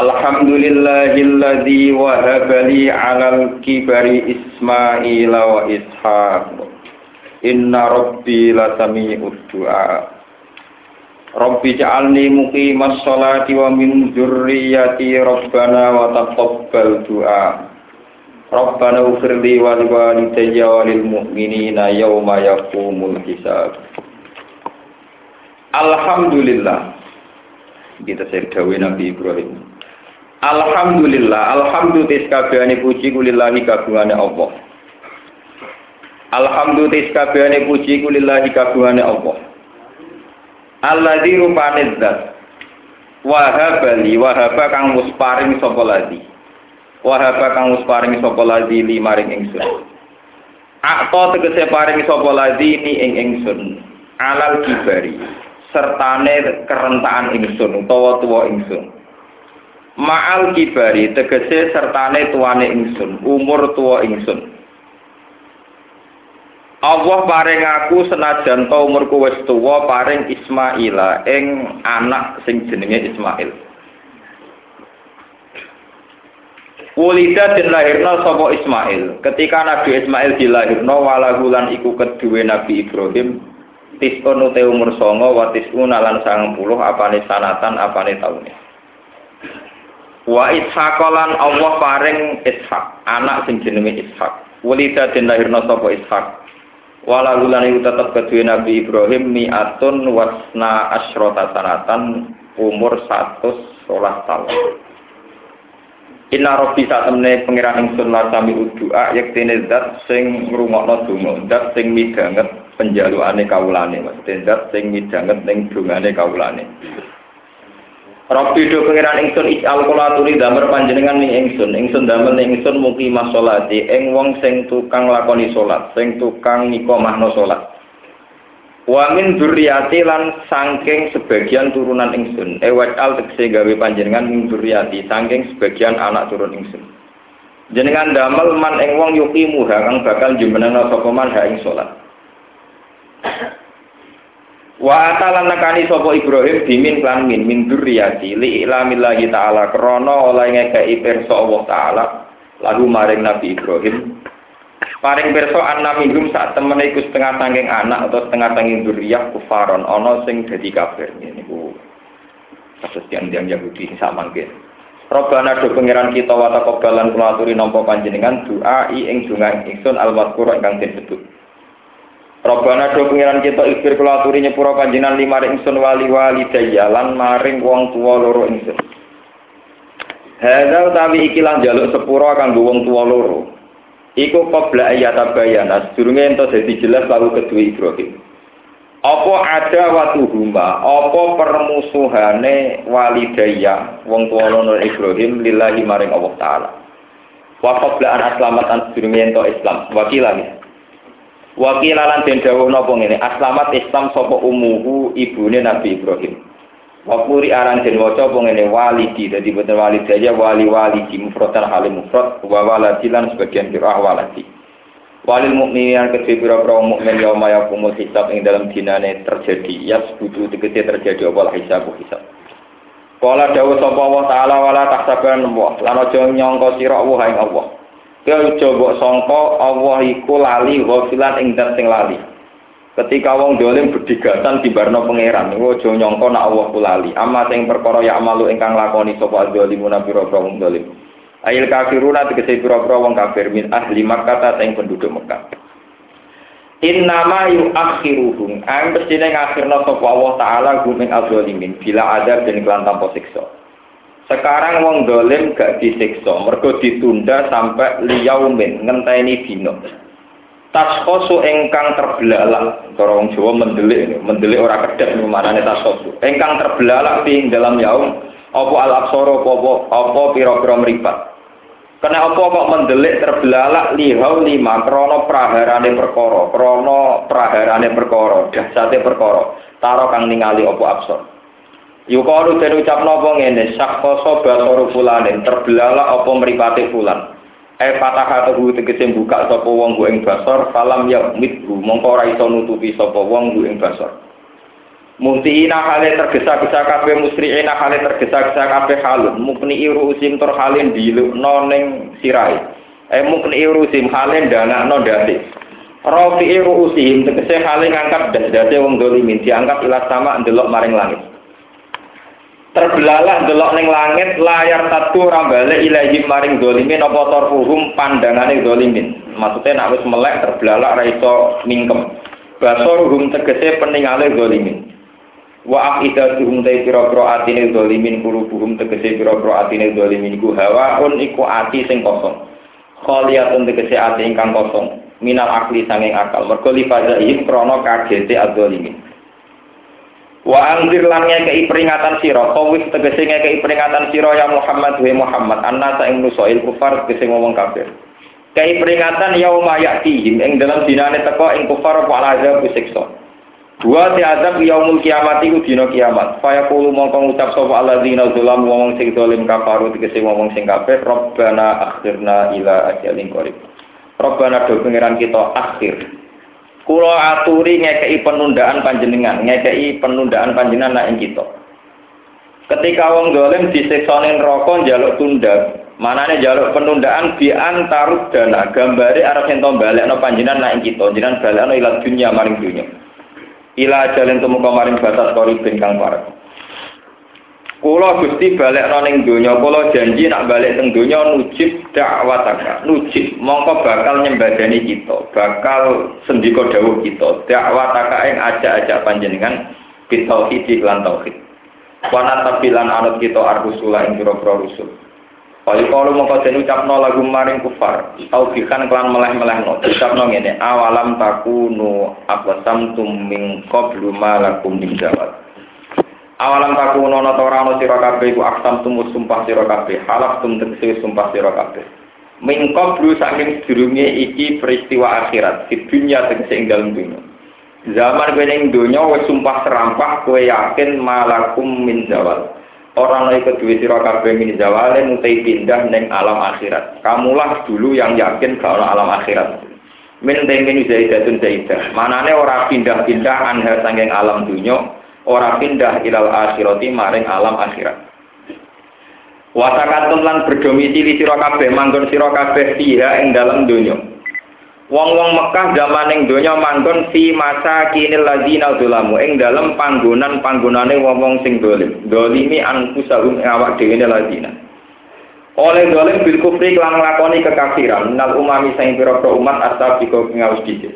Alhamdulillahilladzi wahaba li 'alal kibari Ismail wa Ishaq. Inna rabbi lasami'ud du'a. Rabbi ja'alni muqimas sholati wa min dzurriyyati rabbana wa taqabbal du'a. Rabbana ufirli wa liwalidayya wa lil mu'minina yawma yaqumul hisab. Alhamdulillah. Kita serdawi Nabi Ibrahim. Alhamdulillah, alhamdulillah kabehane puji kulillahi kagungane Allah. Alhamdulillah kabehane puji kulillahi kagungane Allah. Alladzi rupane zat wahaba li wahaba kang wis paring sapa ladi. Kang wis paring sapa ladi li maring ingsun. Akto tegese paring sapa ladi ni ing ingsun. Alal kibari sertane kerentaan ingsun utawa tuwa ingsun. Ma'al kibari tegese sertane tuane ingsun, umur tuwa ingsun. Allah paring aku senajan to umurku wis tuwa paring Ismaila ing anak sing jenenge Ismail. Wulida den lahirna sapa Ismail. Ketika Nabi Ismail dilahirno walahulan iku kedue Nabi Ibrahim tisun te umur songo wa tisuna lan sangang puluh apane sanatan apane taune. Wa Ishaq lan Allah paring Ishaq, anak sing jenenge Ishaq. Wulida den lahirna sapa Ishaq. Wala lan iku tetep kedue Nabi Ibrahim mi'atun wasna asyrota sanatan umur 111 tahun. Inna rabbi sak temene pangeran ingsun lan sami doa yektene zat sing ngrungokno donga, zat sing midanget penjalukane kawulane, maksudnya zat sing midanget ning dongane kawulane. Rabbi do pangeran ingsun isal kula aturi damel panjenengan ning ingsun, ingsun damel ning ingsun mugi masolati ing wong sing tukang lakoni salat, sing tukang nikomahno salat. Wa min lan saking sebagian turunan ingsun. E wajal tegese gawe panjenengan min dzurriyyati saking sebagian anak turun ingsun. Jenengan damel man ing wong yuki muha kang bakal jumenana sapa man ha ing. Wa atalan nakani sapa Ibrahim bimin lan min min dzurriyyati li ilamillahi taala krana oleh ngekeki pirsa Allah taala lalu maring Nabi Ibrahim. Paring pirsa anna minggum saat temene iku setengah sangking anak atau setengah sangking dzurriyyah kufaron ana sing dadi kafir. Niku kasus yang yang Yahudi sak mangke. Robbana do pangeran kita wa taqabbalan kula aturi nampa panjenengan doa ing donga ingsun al-mazkur ingkang disebut Robbana do pengiran kita ikhtir kula aturi nyepura panjenengan lima ingsun wali wali lan maring wong tuwa loro ingsun. Hadza utawi iki lan jaluk sepura kanggo wong tuwa loro. Iku qabla ayat bayana sedurunge ento dadi jelas lalu kedua Ibrahim. Apa ada watu huma, apa permusuhane walidaya wong tuwa loro Ibrahim lillahi maring Allah taala. Wa qabla an aslamat an sedurunge ento Islam. Wakilan Wakilalan den dawuh napa ngene, aslamat Islam sapa umuhu ibune Nabi Ibrahim. Wakuri aran den waca apa ngene walidi dadi boten walidaya wali walidi mufradan halim mufrad wa waladilan sebagian kira waladi. Walil mukminin kedhe pira-pira mukmin yauma yaqumul hisab ing dalam dinane terjadi yas butuh tegese terjadi apa hisab hisab. Kala dawuh sapa Allah taala wala tahsaban wa lan aja nyangka sira Allah ing Allah. Kau coba songko Allah iku lali ghafilan ing dat sing lali. Ketika wong dolim di barno pangeran, niku aja nyangka nek Allah ku lali. Amma sing perkara ya amalu ingkang lakoni sapa dolimuna pira-pira wong dolim. Ail kafiruna tegese pira-pira wong kafir min ahli Makkah sing penduduk Mekah. Innama yuakhiruhum ang mestine ngakhirna sapa Allah taala gum ing adzalimin bila ada den kelan tanpa. Sekarang wong dolim gak disiksa, mergo ditunda sampai liyaumin ngenteni dino. Taskosu engkang terbelalak, cara wong Jawa mendelik, mendelik kedek manane taskosu. Engkang terbelalak di dalam yaum Apa al absara apa apa pira-pira mripat. Kena apa kok mendelik terbelalak lihau lima krono praharane perkara, krono praharane perkara, dahsate perkara. Taro kang ningali apa absor. Yukalu den ucapno apa ngene, sakkoso basoru fulanin, terbelalak apa mripate fulan. E fatahatuhu tegese buka sapa wong ku ing basor, falam ya mithu, mongko ora iso nutupi sapa wong ku ing basor. Muntiina hale tergesa-gesa kabeh musri'ina hale tergesa-gesa kabeh halun mukni usim tur halin dilukno ning sirahe. Eh mukni usim halin danakno ndase. Rafi usim tegese hale ngangkat das-dase wong dolimin diangkat ila sama ndelok maring langit. Terbelalak ndelok ning langit layar tatu rambale ilahi maring dolimin apa torfuhum pandangane dolimin. Maksudnya nak wis melek terbelalak ra iso mingkem. Basoruhum tegese peningale dolimin. wa tuhum ta pira-pira atine zalimin kulubuhum tegese pira-pira atine zalimin iku hawaun iku ati sing kosong khaliyatun tegese ati ingkang kosong minal akli sanging akal mergo lifazaihim krana kagete adzalimin wa anzir lan ngekei peringatan sira kawis tegese ngekei peringatan sira ya Muhammad wa Muhammad anna ta ing nusail kufar tegese ngomong kafir Kei peringatan yauma ya'tihim ing dalam dinane teko ing kufar apa azab siksa Dua ti azab yaumul kiamat iku dina kiamat. Faya kulo mongko ngucap sapa alladzina zalam wong sing zalim kafaru tegese wong sing kafir, Rabbana akhirna ila ajalin qarib. Rabbana do pangeran kita akhir. Kulo aturi ngekei penundaan panjenengan, ngekei penundaan panjenengan ing kita. Ketika wong zalim disiksa ning neraka njaluk tunda, manane njaluk penundaan bi antarud dana, gambare arep ento balekno panjenengan ing kita, jenengan balekno ila dunya maring dunya. Ila jalan temu kamaring batas koribin kang parek Kula Gusti balik ning donya, kula janji nak balik teng donya nujib dakwataka. Nujib mongko bakal nyembadani kita, bakal sendika dawuh kita. Dakwataka ing ajak-ajak panjenengan bitauhid lan tauhid. Wana tabilan anut kita arusula ing pira-pira rusul. Kali kalau mau kau ucapno lagu maring kufar, tau bikan kelan meleh-meleh no, ucapno ngene, awalam takunu aqsam tum min qablu ma lakum min jawab. Awalam takunu no ora ono sira aksam tum sumpah sira kabeh, halaf tum sumpah sira kabeh. Min qablu saking sedurunge iki peristiwa akhirat, di dunia tegese ing dalem dunya. Zaman kowe ning donya wis sumpah serampah kowe yakin malakum min zawal orang lain kedua sira kabeh min zawale mutai pindah neng alam akhirat. Kamulah dulu yang yakin kalau alam akhirat. Min temin zaidatun zaidah. Manane ora pindah-pindah anha sanging alam dunya, ora pindah ilal akhirati maring alam akhirat. Wasakatun lan berdomisili sira kabeh manggon sira kabeh fiha ing dalam dunya. Wong-wong Mekah zaman ing donya manggon fi masa kinil ladina dzulamu ing dalem panggonan-panggonane wong-wong sing dolim. Dolimi anfusahum awak dhewe ladina. Oleh dolim bil kufri lan nglakoni kekafiran nal umami sing pira-pira umat asal diko ngaus dhisik.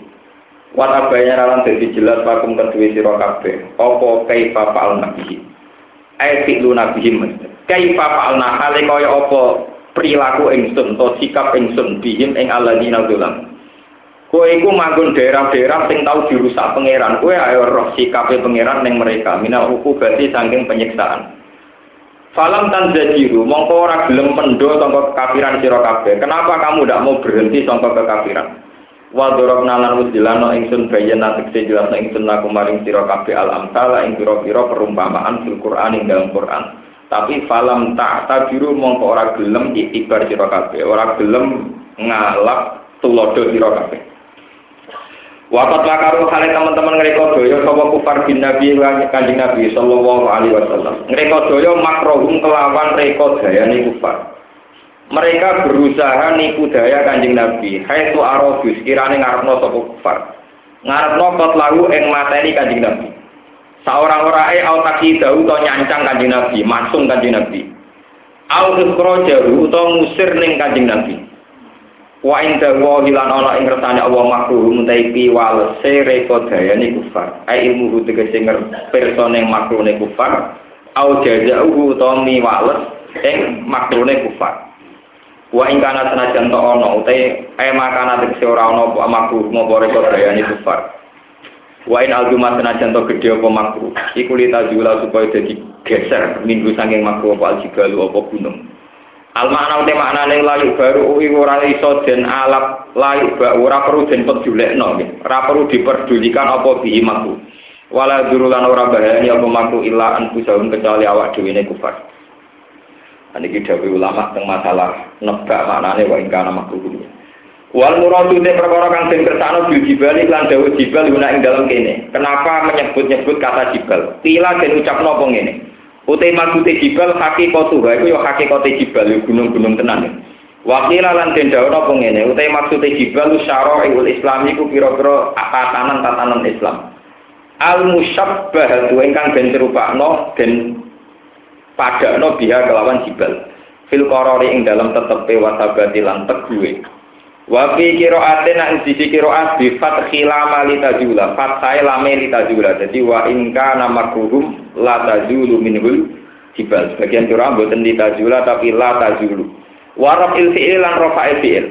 Wat abaya lan dadi jelas pakum kedue sira kabeh. Apa kaifa fa'al nabihi. Ai fi'lu nabihim. Kaifa fa'alna hale kaya apa perilaku ingsun to sikap ingsun bihim ing aladina dzulamu. Kowe iku manggon daerah-daerah sing tau dirusak pangeran. Kowe ayo roh sikape pangeran ning mereka. Mina hukum berarti saking penyiksaan. Falam tan jajiru, mongko ora gelem pendo sangka kekafiran sira kabeh. Kenapa kamu tidak mau berhenti sangka kekafiran? Wa darabna lan wujilano ingsun bayana tekse jelas ingsun laku maring sira kabeh al amsala ing pira-pira perumpamaan fil Qur'an ing dalam Qur'an. Tapi falam tak tabiru mongko ora gelem itibar sira kabeh, ora gelem ngalap tulodo sira kabeh. Wakat makaru kali teman-teman ngereka doyo sapa kufar bin Nabi kanjeng Nabi sallallahu alaihi wasallam. Ngereka doyo makrohum kelawan reka dayane kufar. Mereka berusaha nipu daya kanjeng Nabi. Hai tu arobus kirane ngarepno sapa kufar. Ngarepno kot lagu ing mateni kanjeng Nabi. Saorang-orae au takidahu to nyancang kanjeng Nabi, masung kanjeng Nabi. Au jaru utawa ngusir ning kanjeng Nabi. Wa inda wa hilan ana ing kersane Allah makruh mutai piwal sereko dayane kufar. Ai ilmu tegese pirsa ning makrune kufar. Au jazauhu utawa miwales ing makrune kufar. Wa ing kana senajan to ana utai ai makana tegese ora ana makruh ngopo reko dayane kufar. Wa in aljumat senajan to gedhe apa makruh. Iku lita jula supaya dadi geser minggu saking makruh apa aljibalu apa gunung. Al makna uti maknane layu baru uwi ora iso den alap layu ba ora perlu den pedulekno ora perlu diperdulikan apa bihi makruh. Wala durulan ora bahayani apa makruh illa anfusahum kecuali awak dhewe ne kufar. Niki dawuh ulama teng masalah nebak maknane wa ingkana makruh. Wal muradu te perkara kang den kersakno bil jibal lan dawuh jibal guna ing dalam kene. Kenapa menyebut-nyebut kata jibal? Pila den ucapno apa ngene? Utai makute jibal hakikatu ha iku ya hakikate jibal ya gunung-gunung tenan. Wakila lan den dawuh apa ngene, utai maksude jibal syara'ul Islam iku pira-pira tatanan-tatanan Islam. Al musyabbah ingkang den serupakno den padakno biha kelawan jibal. Fil qarari ing dalam tetepe wasabati lan teguhe. Wa fi qira'atin nang sisi qira'at bi fathi lama litajula, fathai lame litajula. Jadi wa in kana makruhum la tajulu minhul jibal. Sebagian qira'ah boten litajula tapi la tajulu. Wa raf'il fi'il lan rafa'il fi'il.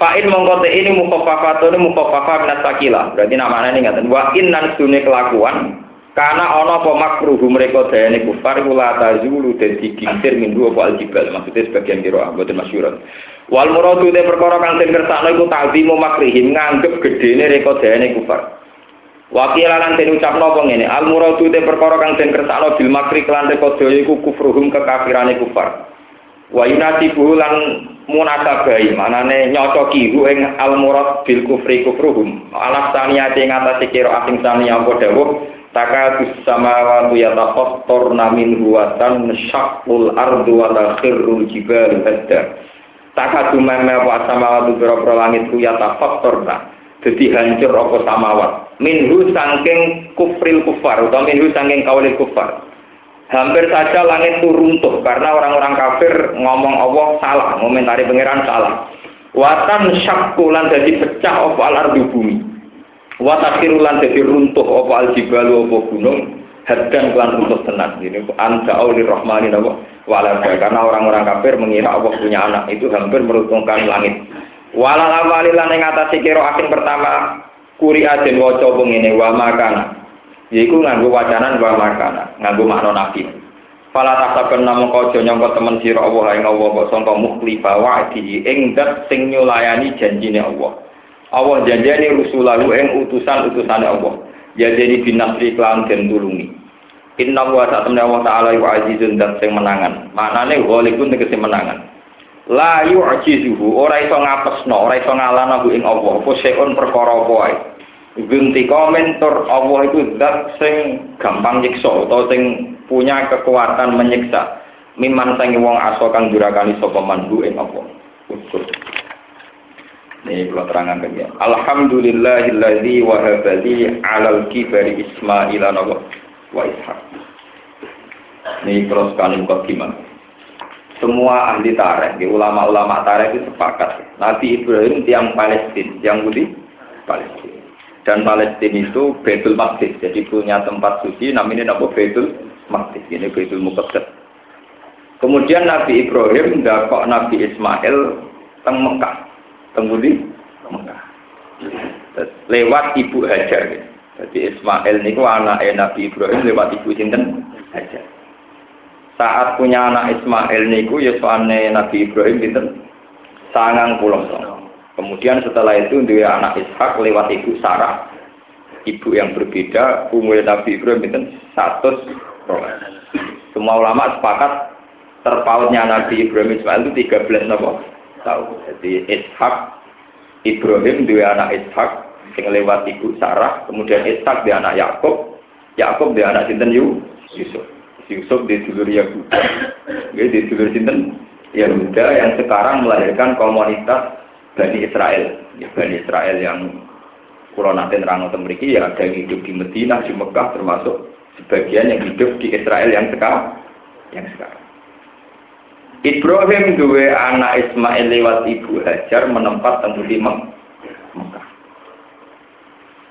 Fa'in mongko ini mukhafafatun mukhafafah min sakila. Berarti namanya ini ngaten. Wa in nan sune kelakuan karena ana apa makruh mereka dayane kufar kula tazulu dadi gingsir minggu apa aljibal. Maksudnya sebagian qira'ah boten masyhur. Wal muradu te perkara kang den kersakno iku ta'zimu makrihim nganggep gedene rekodane kufar. Wakil lan den ucapno apa ngene, al muradu te perkara kang den kersakno bil makri kelan rekodo iku kufruhum kekafirane kufar. Wa yunasibu lan munasabai manane nyocoki hu ing al murad bil kufri kufruhum. Alas saniyate ngatasi kira asing saniya apa dawuh takatus samawati yatafattarna min huwatan syaqqul ardu wa takhirrul jibalu hadda. Takadu meme wa samawat biro-biro langit ku ya tafaktor ta. Jadi hancur apa samawat. Minhu sangking kufril kufar atau minhu sangking kawalil kufar. Hampir saja langit itu runtuh karena orang-orang kafir ngomong Allah salah, ngomentari pangeran salah. Watan syakkulan jadi pecah apa al ardu bumi. Watakhirulan jadi runtuh apa al jibalu apa gunung hadan kelan untuk tenang ini anta aulir rahmani napa? Walada karena orang-orang kafir mengira Allah punya anak itu hampir meruntuhkan langit. Walal awalilan yang ngatasi kiro asing pertama kuri aden waca ngene wa makana yaiku nganggo wacanan wa makana nganggo makna nabi. Fala tasaben namung kaja nyangka temen sira Allah ing Allah kok sangka mukhlifa wa'di ing dat sing nyulayani janjine Allah. Allah janjane rusulahu ing utusan-utusane Allah. ya jadi binasri klan den tulungi inna wa ta'ala Allah ta'ala wa azizun dan sing menangan maknane ghalibun tegese menangan la yu'jizuhu ora iso ngapesno ora iso ngalana ing Allah apa seun perkara apa wae Gunti komentor Allah itu zat sing gampang nyiksa atau sing punya kekuatan menyiksa. Miman sangi wong aso kang durakani sapa manhu ing Allah. Ukur. Ini kalau terangan ya. Alhamdulillahilladzi wahabali alal kibari Ismail wa Ishak. Ini kalau sekali gimana? Semua ahli tarikh, ulama-ulama tarikh itu sepakat. Nabi Ibrahim tiang Palestina, yang Budi Palestina. Dan Palestina itu Betul Maqdis, jadi punya tempat suci namanya apa Betul Maqdis. Ini Betul Muqaddas. Kemudian Nabi Ibrahim dakok Nabi Ismail teng Mekah Temudi Mekah. Lewat ibu Hajar. Jadi Ismail niku anak Nabi Ibrahim lewat ibu sinten Hajar. Saat punya anak Ismail niku ya Nabi Ibrahim sinten sangang pulau Kemudian setelah itu dia anak Ishak lewat ibu Sarah. Ibu yang berbeda umur Nabi Ibrahim itu satu Semua ulama sepakat terpautnya Nabi Ibrahim Ismail itu 13 nopo tahu. Jadi Ishak Ibrahim dua anak Ishak yang lewat ibu Sarah, kemudian Ishak dia anak Yakub, Yakub dia anak sinten Yusuf. Yusuf di dulur Yahuda, di dulur sinten Yahuda yang sekarang melahirkan komunitas Bani Israel, ya, Bani Israel yang Kulo nanti nerang memiliki ya ada yang hidup di Medina, di Mekah termasuk sebagian yang hidup di Israel yang sekarang, yang sekarang. Ibrahim dua anak Ismail lewat ibu Hajar menempat temu di Mekah.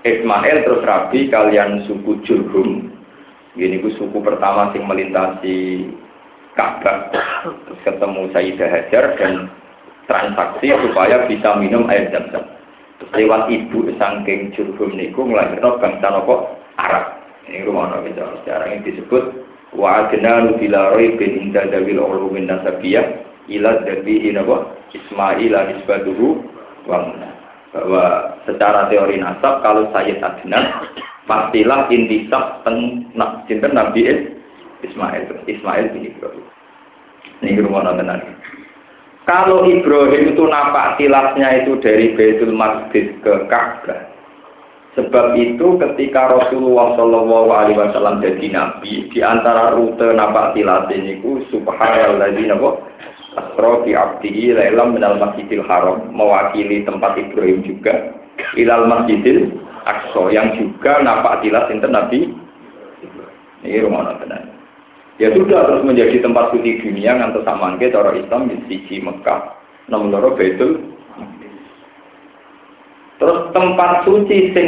Ismail terus rabi kalian suku Jurhum. Ini ku suku pertama yang melintasi Ka'bah. Terus ketemu Sayyidah Hajar dan transaksi supaya bisa minum air zam-zam. lewat ibu saking Jurhum niku melahirkan bangsa nopo Arab. Ini rumah nabi sejarah ini disebut wa adna bila bin inda dawil ulumin nasabiyah ila dabi napa Ismail nisbatuhu wa bahwa secara teori nasab kalau Sayyid Adnan pastilah intisab ten sinten Nabi Ismail Ismail bin Ibrahim. Ini rumah nabi kalau Ibrahim itu napak tilasnya itu dari Baitul Maqdis ke Ka'bah. Sebab itu ketika Rasulullah Shallallahu Alaihi Wasallam jadi nabi, di antara rute napak tilas ini ku Subhanalladzi nabo asro bi abdihi lailam minal masjidil haram mewakili tempat Ibrahim juga ilal masjidil aqsa yang juga napak tilas inten nabi? Ini rumah nabi ya sudah terus menjadi tempat suci dunia ngantos samangke cara Islam di sisi Mekah nomor Baitul terus tempat suci sing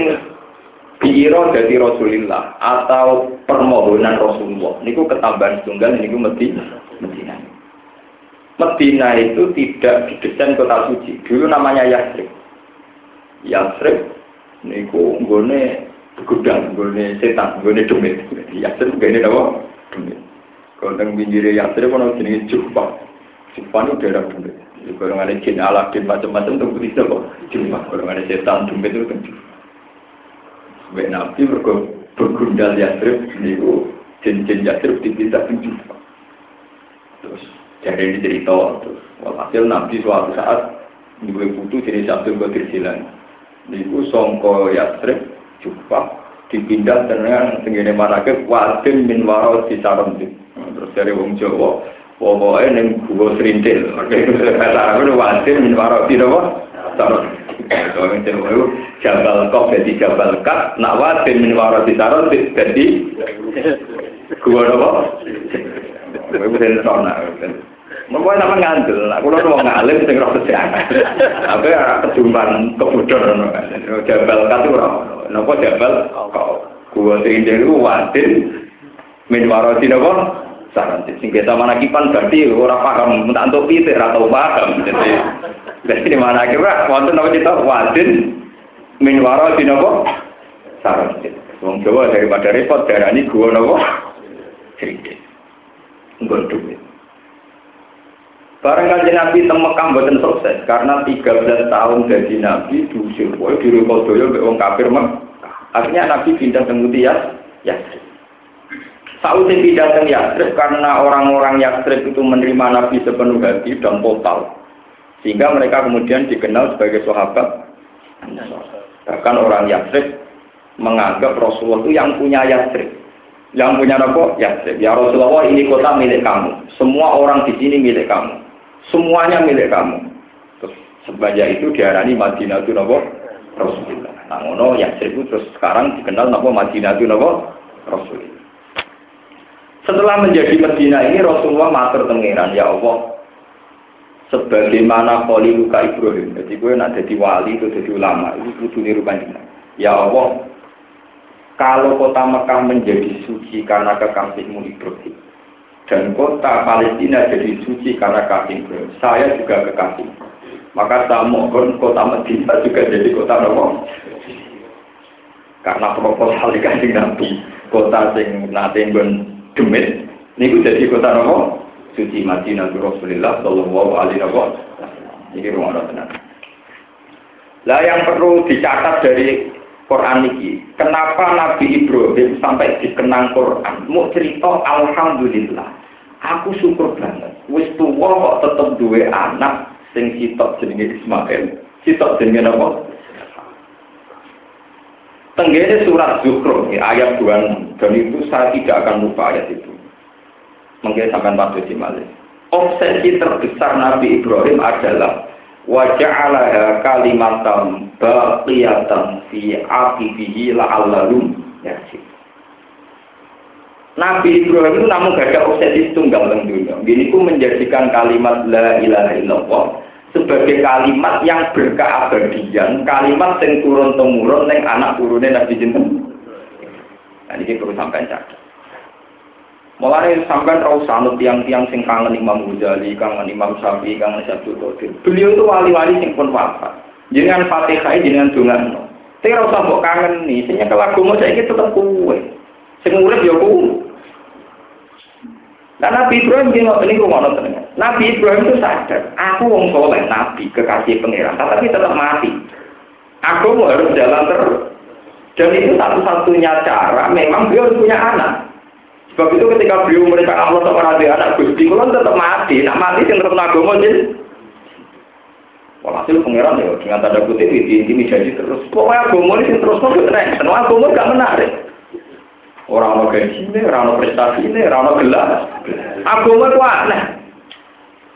diiro dari Rasulullah atau permohonan Rasulullah. Niku ketambahan tunggal niku mesti Medina. Medina itu tidak didesain kota suci. Dulu namanya Yasrib. Yasrib niku nggone gudang nggone setan nggone demit. Yasrib gene apa? Demit. Konteng pinggirnya Yasrib kono jenenge Jufa. Jufa itu daerah Dumit. Ada jin Aladin macam-macam tuh bisa kok. Kalau ada setan Dumit itu kan. Sebagai Nabi bergundal Yasrib itu jin-jin Yasrib dipisah ke Jufa. Terus jadi ini cerita terus walhasil Nabi suatu saat dua putu jenis Qadir Jilani. Niku songko Yasrib Jufa dipindah dengan tenggine manake wadin min waro di saremti terus dari wong Jawa pokoknya neng gua serintil kata aku wadin min waro di apa saremti kalau itu jabal kok jadi jabal kat nak wadin min waro di saremti jadi gua apa disona. Mereka nama ngandel, aku lalu mau ngalim sing roh kesehatan. Apa ya kejumpaan kebudor, jabal katu nopo jabal kau. Gua sing itu wadin min waroti nopo saranti. Sing kita mana kipan berarti ora paham, minta untuk pitik atau paham. Jadi, jadi di mana kira, waktu nopo kita wadin min waroti nopo saranti. Wong Jawa daripada repot darah ini gua nopo cerita. Enggak duit. Barang kanji Nabi teng Mekah mboten sukses karena 13 tahun jadi Nabi diusir wae di Rukodoyo mbek wong kafir Mekah. Akhirnya Nabi pindah ke Mutiyas Yasrib. Sausé pindah ke Yasrib karena orang-orang Yasrib itu menerima Nabi sepenuh hati dan total. Sehingga mereka kemudian dikenal sebagai sahabat Bahkan orang Yasrib menganggap Rasulullah itu yang punya Yasrib. Yang punya apa? Yasrib. Ya Rasulullah ini kota milik kamu. Semua orang di sini milik kamu semuanya milik kamu. Terus sebanyak itu diarani Madinah itu nopo Rasulullah. Nah, ngono yang seribu terus sekarang dikenal nopo Madinah itu nopo Rasulullah. Setelah menjadi Madinah ini Rasulullah matur tengiran ya Allah sebagaimana kali luka Ibrahim. Jadi gue nak jadi wali itu jadi ulama itu kudu niru. Ya Allah kalau kota Mekah menjadi suci karena kekasihmu Ibrahim, dan kota Palestina jadi suci karena kasih Saya juga kekasih. Maka saya mohon kota Medina juga jadi kota nomor karena proposal dikasih Nabi kota nate ben demit niku jadi kota nomor suci Madinah Rasulullah Shallallahu Alaihi Wasallam. Ini rumah tenan. Lah yang perlu dicatat dari Quran ini, kenapa Nabi Ibrahim sampai dikenang Quran? Mau cerita Alhamdulillah. Aku syukur banget. Wis tuwa kok tetep duwe anak sing sitok jenenge Ismail. Sitok jenenge apa? Tenggene surat Zuhro, ayat 26. Dan itu saya tidak akan lupa ayat itu. Mungkin sampai patut dimalik. Obsesi terbesar Nabi Ibrahim adalah waja'alaha kalimatam baqiyatan fi aqibihi la'allahum yarji'un. Nabi Ibrahim itu namun gak ada obsesi tunggal dunia. Ini pun menjadikan kalimat la ilaha illallah sebagai kalimat yang berkeabadian, kalimat yang turun temurun yang anak turunnya Nabi Jinten. Nah ini perlu sampai catat. Mulai sampai rau sanut tiang-tiang sing kangen Imam Ghazali, kangen Imam Syafi'i, kangen Syabdul Qadir. Beliau itu wali-wali sing pun wafat. Jenengan Fatihah jenengan dongan. Tapi ora usah mbok kangen nih, sing nyekel agama saiki tetep kuwe. Sing urip ya kuwe. Nah, Nabi Ibrahim dia nggak. Nabi Ibrahim itu sadar, aku wong soleh, Nabi kekasih pangeran, tapi tetap mati. Aku harus jalan terus. Dan itu satu-satunya cara, memang beliau harus punya anak. Sebab itu ketika beliau mereka Allah sama Nabi anak Gusti, kalau tetap mati, nak mati yang terus agama jadi. Walhasil pangeran ya dengan tanda kutip ini ini jadi terus. Pokoknya agama ini terus mau keren, semua agama menarik. Orang mau gaji ini, orang mau prestasi ini, orang mau gelar. Agama itu aneh.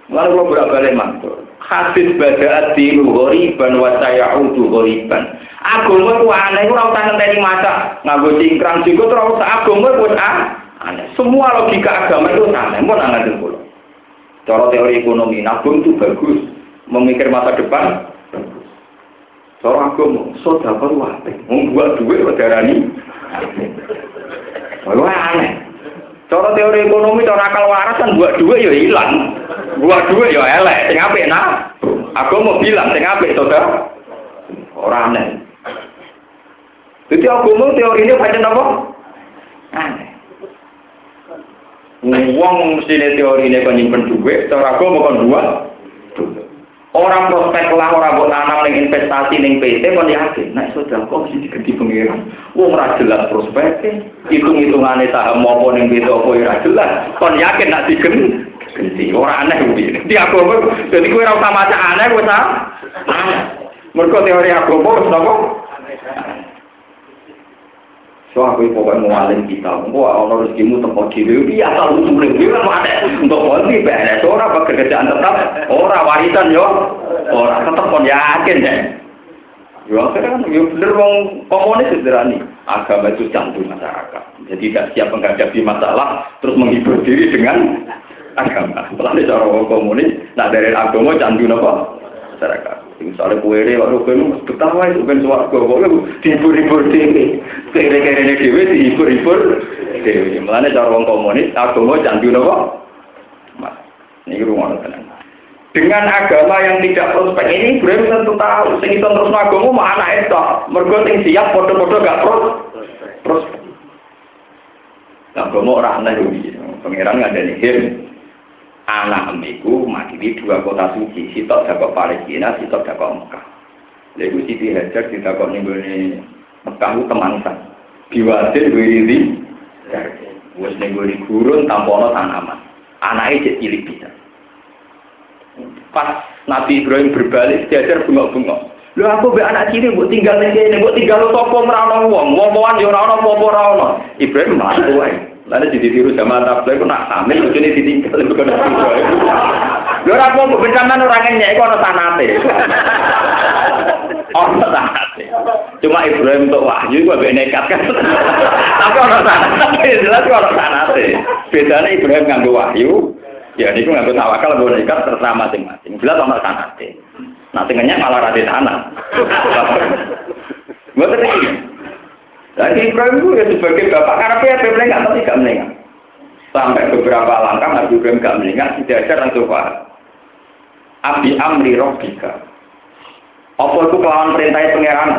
Lalu kalau berapa balik mantul. Hadis bada adilu ghoriban wa sayaudu ghoriban. Agama itu aneh, itu ora usah ngenteni maca nganggo cingkrang juga usah agama itu aneh. Semua logika agama itu aneh, mau aneh dulu. Cara teori ekonomi, nabung itu bagus. Memikir masa depan, Seorang agama, saudara wah, membuat duit darani. Wah aneh. Cara teori ekonomi, cara akal waras kan buat duit ya hilang. Buat duit ya elek. Sing apik nah. Aku mau bilang sing apik saudara. Orang aneh. Jadi aku mau teori ini pancen apa? Aneh. Wong mesti teori ini kan nyimpen duit, cara aku mau kan dua. Orang prospek lah, orang buat tanam ning investasi ning PT kon yakin, nek sudah kok mesti diganti pengiran. Wong ora jelas prospeknya, hitung-hitungane saham apa ning PT apa ora jelas. Kon yakin nak diganti, ora aneh kuwi. Di aku jadi kowe ora usah maca aneh kowe ta. Mergo teori aku apa wis napa? So aku pokoknya mau alim kita, mau ono rezekimu tempat diri, dia asal usul dia kan ada untuk nanti beres orang pekerjaan tetap, orang warisan yo, orang tetap kon yakin deh. Ya akhirnya kan, ya bener wong komunis sederhana agama itu jantung masyarakat. Jadi tidak siap menghadapi masalah, terus menghibur diri dengan agama. Lalu cara wong komunis, nah dari agama jantung apa? Masyarakat. Misalnya kue ini, waduh kue ini ketawa itu kan suara gue, gue dihibur-hibur dewe. Ini dewe dihibur-hibur dewe. Mulanya cara orang komunis, agama apa? Mas, ini rumah tenang. Dengan agama yang tidak prospek ini, Ibrahim tentu tahu, sing itu terus agama mah anak itu. Mergo sing siap foto-foto gak pros prospek. Agama orang aneh iki. Pangeran nggak ada nih anak emiku makili dua kota suci, sitok dakok Palestina, sitok dakok Mekah. Lalu Siti Hajar ditakok nih gue Mekah itu temangsa. Biwasil gue ini, wes nih gue gurun tampono tanaman. Anaknya jadi cilik bisa. Pas Nabi Ibrahim berbalik, diajar bengok-bengok. Lu aku be anak cilik buat tinggal ini, buat tinggal lo toko merana uang, ngomong yo rano, popo rano. Ibrahim malah tuh Lalu jadi tiru sama tablet, aku nak hamil, itu ini ditinggal, itu Lho ora apa bencana ora ngenyek iku ana sanate. Ana sanate. Cuma Ibrahim untuk wahyu iku mbek nekat kan. Tapi ana sanate, jelas kok ana sanate. Bedane Ibrahim nganggo wahyu, ya niku nganggo tawakal nganggo nekat terserah masing-masing. Jelas ana sanate. Nah ngenyek malah ra tanah. Mboten iki. Lagi Ibrahim itu ya sebagai bapak karena dia tapi gak melengah. Sampai beberapa langkah Nabi Ibrahim gak melengah, tidak ada langsung paham. Abi amri robbika. Apa itu kelawan perintah pangeran?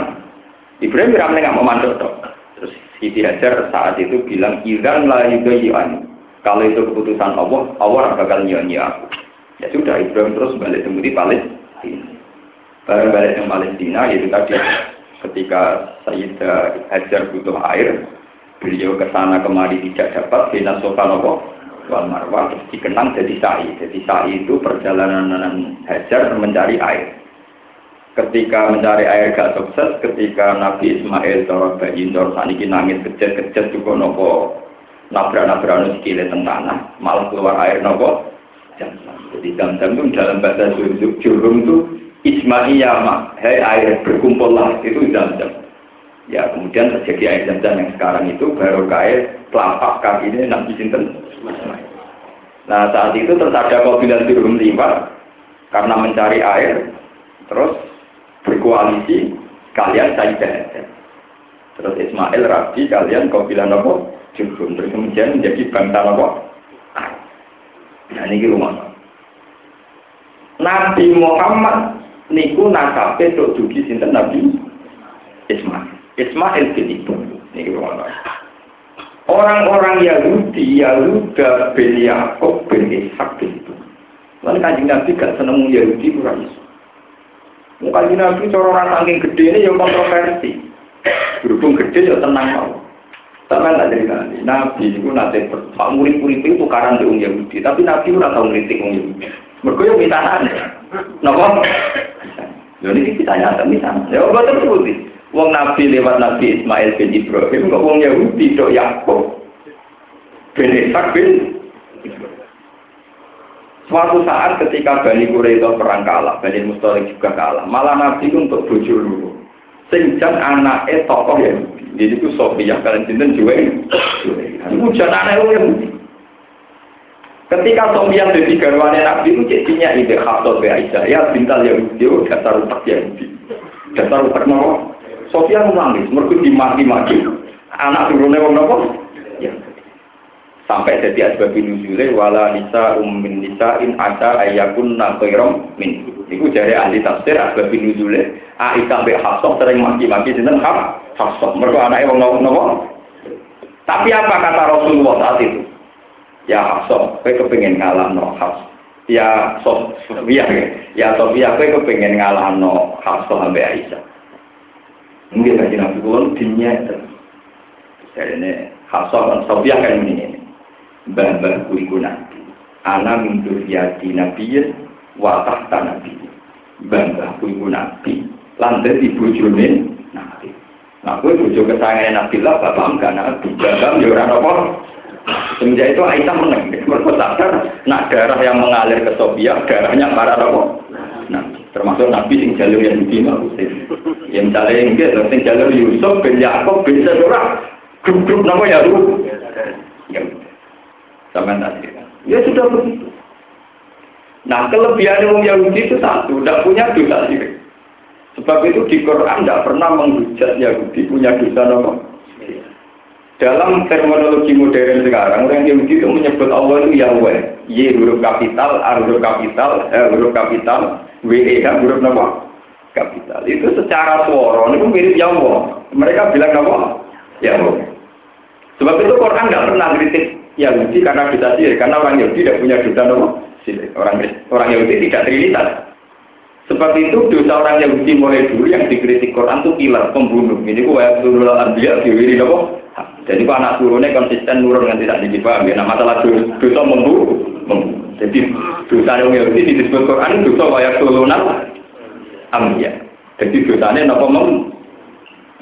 Ibrahim tidak melengah memandang dok. Terus Siti Hajar saat itu bilang, Iran la yugayi'ani. Kalau itu keputusan Allah, Allah bakal nyanyi aku. Ya sudah, Ibrahim terus balik ke Palestina. Baru balik ke Palestina, yaitu tadi ketika Sayyidah Hajar butuh air, beliau ke sana kemari tidak dapat, Bina Sofanowo, Wal Marwah, terus dikenang jadi sa'i. Jadi sa'i itu perjalanan Hajar mencari air. Ketika mencari air gak sukses, ketika Nabi Ismail cara bayi cara saniki nangis kecil-kecil juga nopo nabrak-nabrak teng tanah, malah keluar air nopo Jadi jam-jam itu dalam bahasa jurung itu Ismaiyah mak, hei air berkumpullah itu jam-jam. Ya kemudian terjadi air jam-jam yang sekarang itu baru kaya telapak kaki ini Nabi Sinten. Nah saat itu terus ada kabilan turun lima karena mencari air, terus berkoalisi kalian saja. Terus Ismail Rabi kalian kabilan apa? Jurhum. Terus kemudian menjadi bangsa apa? Nah ini rumah. Nabi Muhammad niku nasabe tok dugi sinten Nabi Ismail. Ismail bin Ibrahim. Niku Orang-orang Yahudi, Yahuda bin Yakob bin Ishak bin itu. Lalu kanjeng Nabi gak seneng Yahudi kurang iso. Muka Nabi cara orang saking gede ini yang kontroversi. Berhubung gede ya tenang mau. Sama nggak dari nabi. Nabi itu nanti pak murid-murid itu tukaran di orang Yahudi, tapi Nabi itu nggak tahu ngeritik orang Yahudi. Mereka yang minta Napa? Jadi ini kita nyata. Ya, betul betul. Wong Nabi lewat Nabi Ismail bin Ibrahim, kok wong Yahudi dok Yakub bin Ishak bin Suatu saat ketika Bani Quraidah perang kalah, Bani Mustalik juga kalah. Malah Nabi untuk bojo dulu. Sejak anaknya tokoh Yahudi. Jadi itu Sofia, kalian cinta juga. Hujan anak Yahudi. Ketika Sofia jadi garwane Nabi itu jadinya ide khasot Aisyah. Ya bintal Yahudi, oh, dasar utak Yahudi. Dasar utak Nabi. Sofia nangis, mereka dimaki-maki. Anak turunnya wong nopo? Ya. Sampai jadi asbab nuzule wala nisa ummin nisa in ada ayakun nakhairam min. Iku jari ahli tafsir asbab nuzule Aisyah mbek Hafsah sering maki-maki Haf Hafsah. Mereka anaknya wong nopo? Tapi apa kata Rasulullah saat itu? Ya Hafsah, kowe kepengin ngalahno Hafsah. Ya Sofia, ya Sofia, kowe kepengin ngalahno Hafsah ambek Aisyah. Mungkin kaji nabi dunia itu. Jadi ini khasal dan Sofia kan ini. Mbah-mbah kuriku nabi. Ana min duriyati nabiyin wa tahta nabi. Mbah-mbah kuriku nabi. Lantai di bujune nabi. Nah, gue bujuk kesayangan Nabi lah, bapak enggak nabi. Jagam, ya orang apa? Semenjak itu Aisyah menang. Mereka sadar, nak darah yang mengalir ke Sofia, darahnya para apa? Nah, termasuk Nabi sing jalur yang Husain. Ya misalnya enggak, sing jalur Yusuf bin Yakob bin Sedora, grup-grup nama Yahudi. Ya, sama tadi. Ya sudah begitu. Nah, kelebihan umum Yahudi itu satu, tidak punya dosa. Sebab itu di Quran tidak pernah menghujat Yahudi punya dosa nama. Dalam terminologi modern sekarang, orang Yahudi itu menyebut Allah itu Yahweh. Y huruf kapital, A huruf kapital, H huruf kapital, W E H huruf apa? Kapital. Itu secara suara, itu mirip Yahweh. Mereka bilang apa? Yahweh. Sebab itu Quran nggak pernah kritik Yahudi karena dosa sihir, karena orang Yahudi tidak punya dosa apa? Orang orang Yahudi tidak trinitas. Sebab itu dosa orang Yahudi mulai dulu yang dikritik Quran itu killer, pembunuh. Ini kok ya dulu anbiya diwiri apa? Jadi kalau anak turunnya konsisten nurun kan tidak dipahami. Nah masalah dosa membunuh. Jadi dosa yang Yahudi disebut Quran dosa wayak tulunan ambiya. Jadi dosanya nopo mem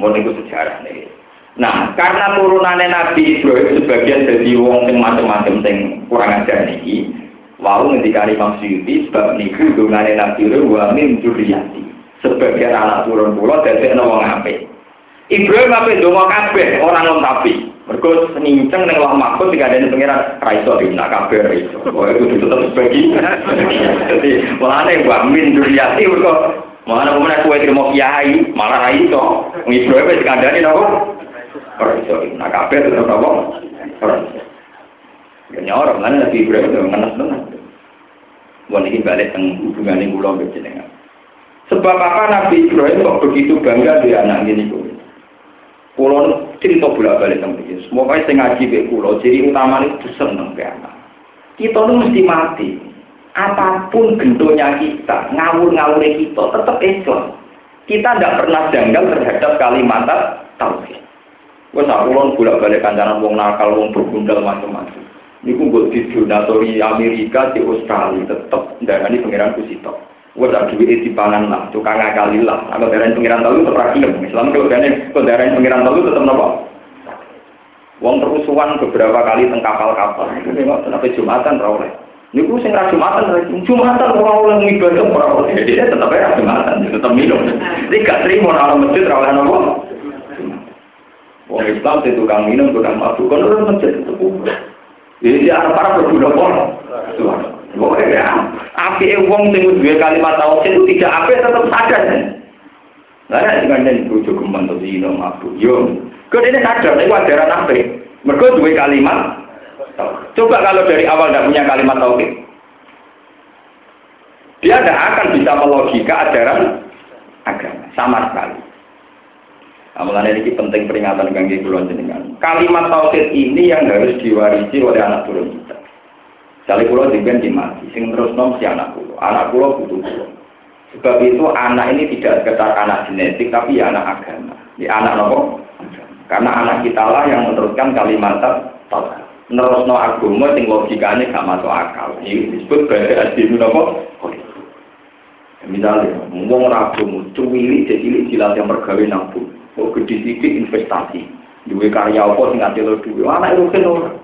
mau sejarah nih. Nah, karena turunannya Nabi Ibrahim sebagian dari wong yang macam-macam yang kurang ajar nih, wow ngendika Imam Suyuti sebab niku dungane Nabi Ibrahim wa min. Sebagian anak turun pulau dari wong apik. Ibrahim apa donga kabeh orang wong tapi. Mergo seninceng ning Allah Mahfud tidak ada pengiran raiso di nak kabeh raiso. Oh itu tetap sebagi. Jadi mulane wa min duriyati mergo mana pemenang kue terima kiai malah raiso. Ibrahim wis kandhani napa? Raiso nak kabeh tetep napa? Raiso. Ya nyorok lan Nabi Ibrahim itu ngenes tenan. Wong iki balik teng hubungane kula mbek jenengan. Sebab apa Nabi Ibrahim kok begitu bangga dengan anak ini kok? Kulo cerita bolak balik sama dia. Semoga saya ngaji be kulo. Jadi utama itu seneng anak. Kita tuh mesti mati. Apa pun bentuknya kita, ngawur-ngawur kita, tetap Islam. Kita tidak pernah janggal terhadap kalimat tauhid. Wes aku lon bolak balik kancanan wong nakal, wong bergundal macam-macam. Niku gue di donatori Amerika, di Australia, tetap darani pengiran kusito. Gue duit di pangan lah, tukang ngakali lah. Kalau darah pengiran tahu tetap rakyat. Islam kalau darah kalau pengiran tahu tetap nopo. Wong terusuan beberapa kali teng kapal-kapal. Itu memang sampai jumatan rawleh. Ini gue sing jumatan, jumatan orang orang ibadah orang. Jadi dia tetap ya jumatan, tetap minum. Jadi gak terima orang masjid rawleh nopo. Wong Islam itu tukang minum, tukang mabuk. Kan orang masjid itu Jadi arah-arah berbudak orang. Api wong sing dua kalimat tauhid itu tidak api tetap sadar. Lah nek den bojo kembang to dino mabuk yo. Kok ini sadar nek ajaran api. Mergo dua kalimat Coba kalau dari awal tidak punya kalimat tauhid. Dia tidak akan bisa melogika ajaran agama sama sekali. Amalan ini penting peringatan kangge kulon jenengan. Kalimat tauhid ini yang harus diwarisi oleh anak turun kita. Kali pulau juga dimati, sing terus nom si anak pulau. Anak pulau butuh pulau. Sebab itu anak ini tidak sekedar anak genetik, tapi ya anak agama. Di anak nopo? Karena anak kita lah yang meneruskan kalimat tauhid. Nerus no agama, sing logikanya gak masuk akal. Ini disebut bahasa asli nopo? Misalnya, ngomong ragu, cuwili jadi jilat yang bergawe nabung. Oh, gede sedikit investasi. Dua karya apa sing lo duwe. Anak itu kan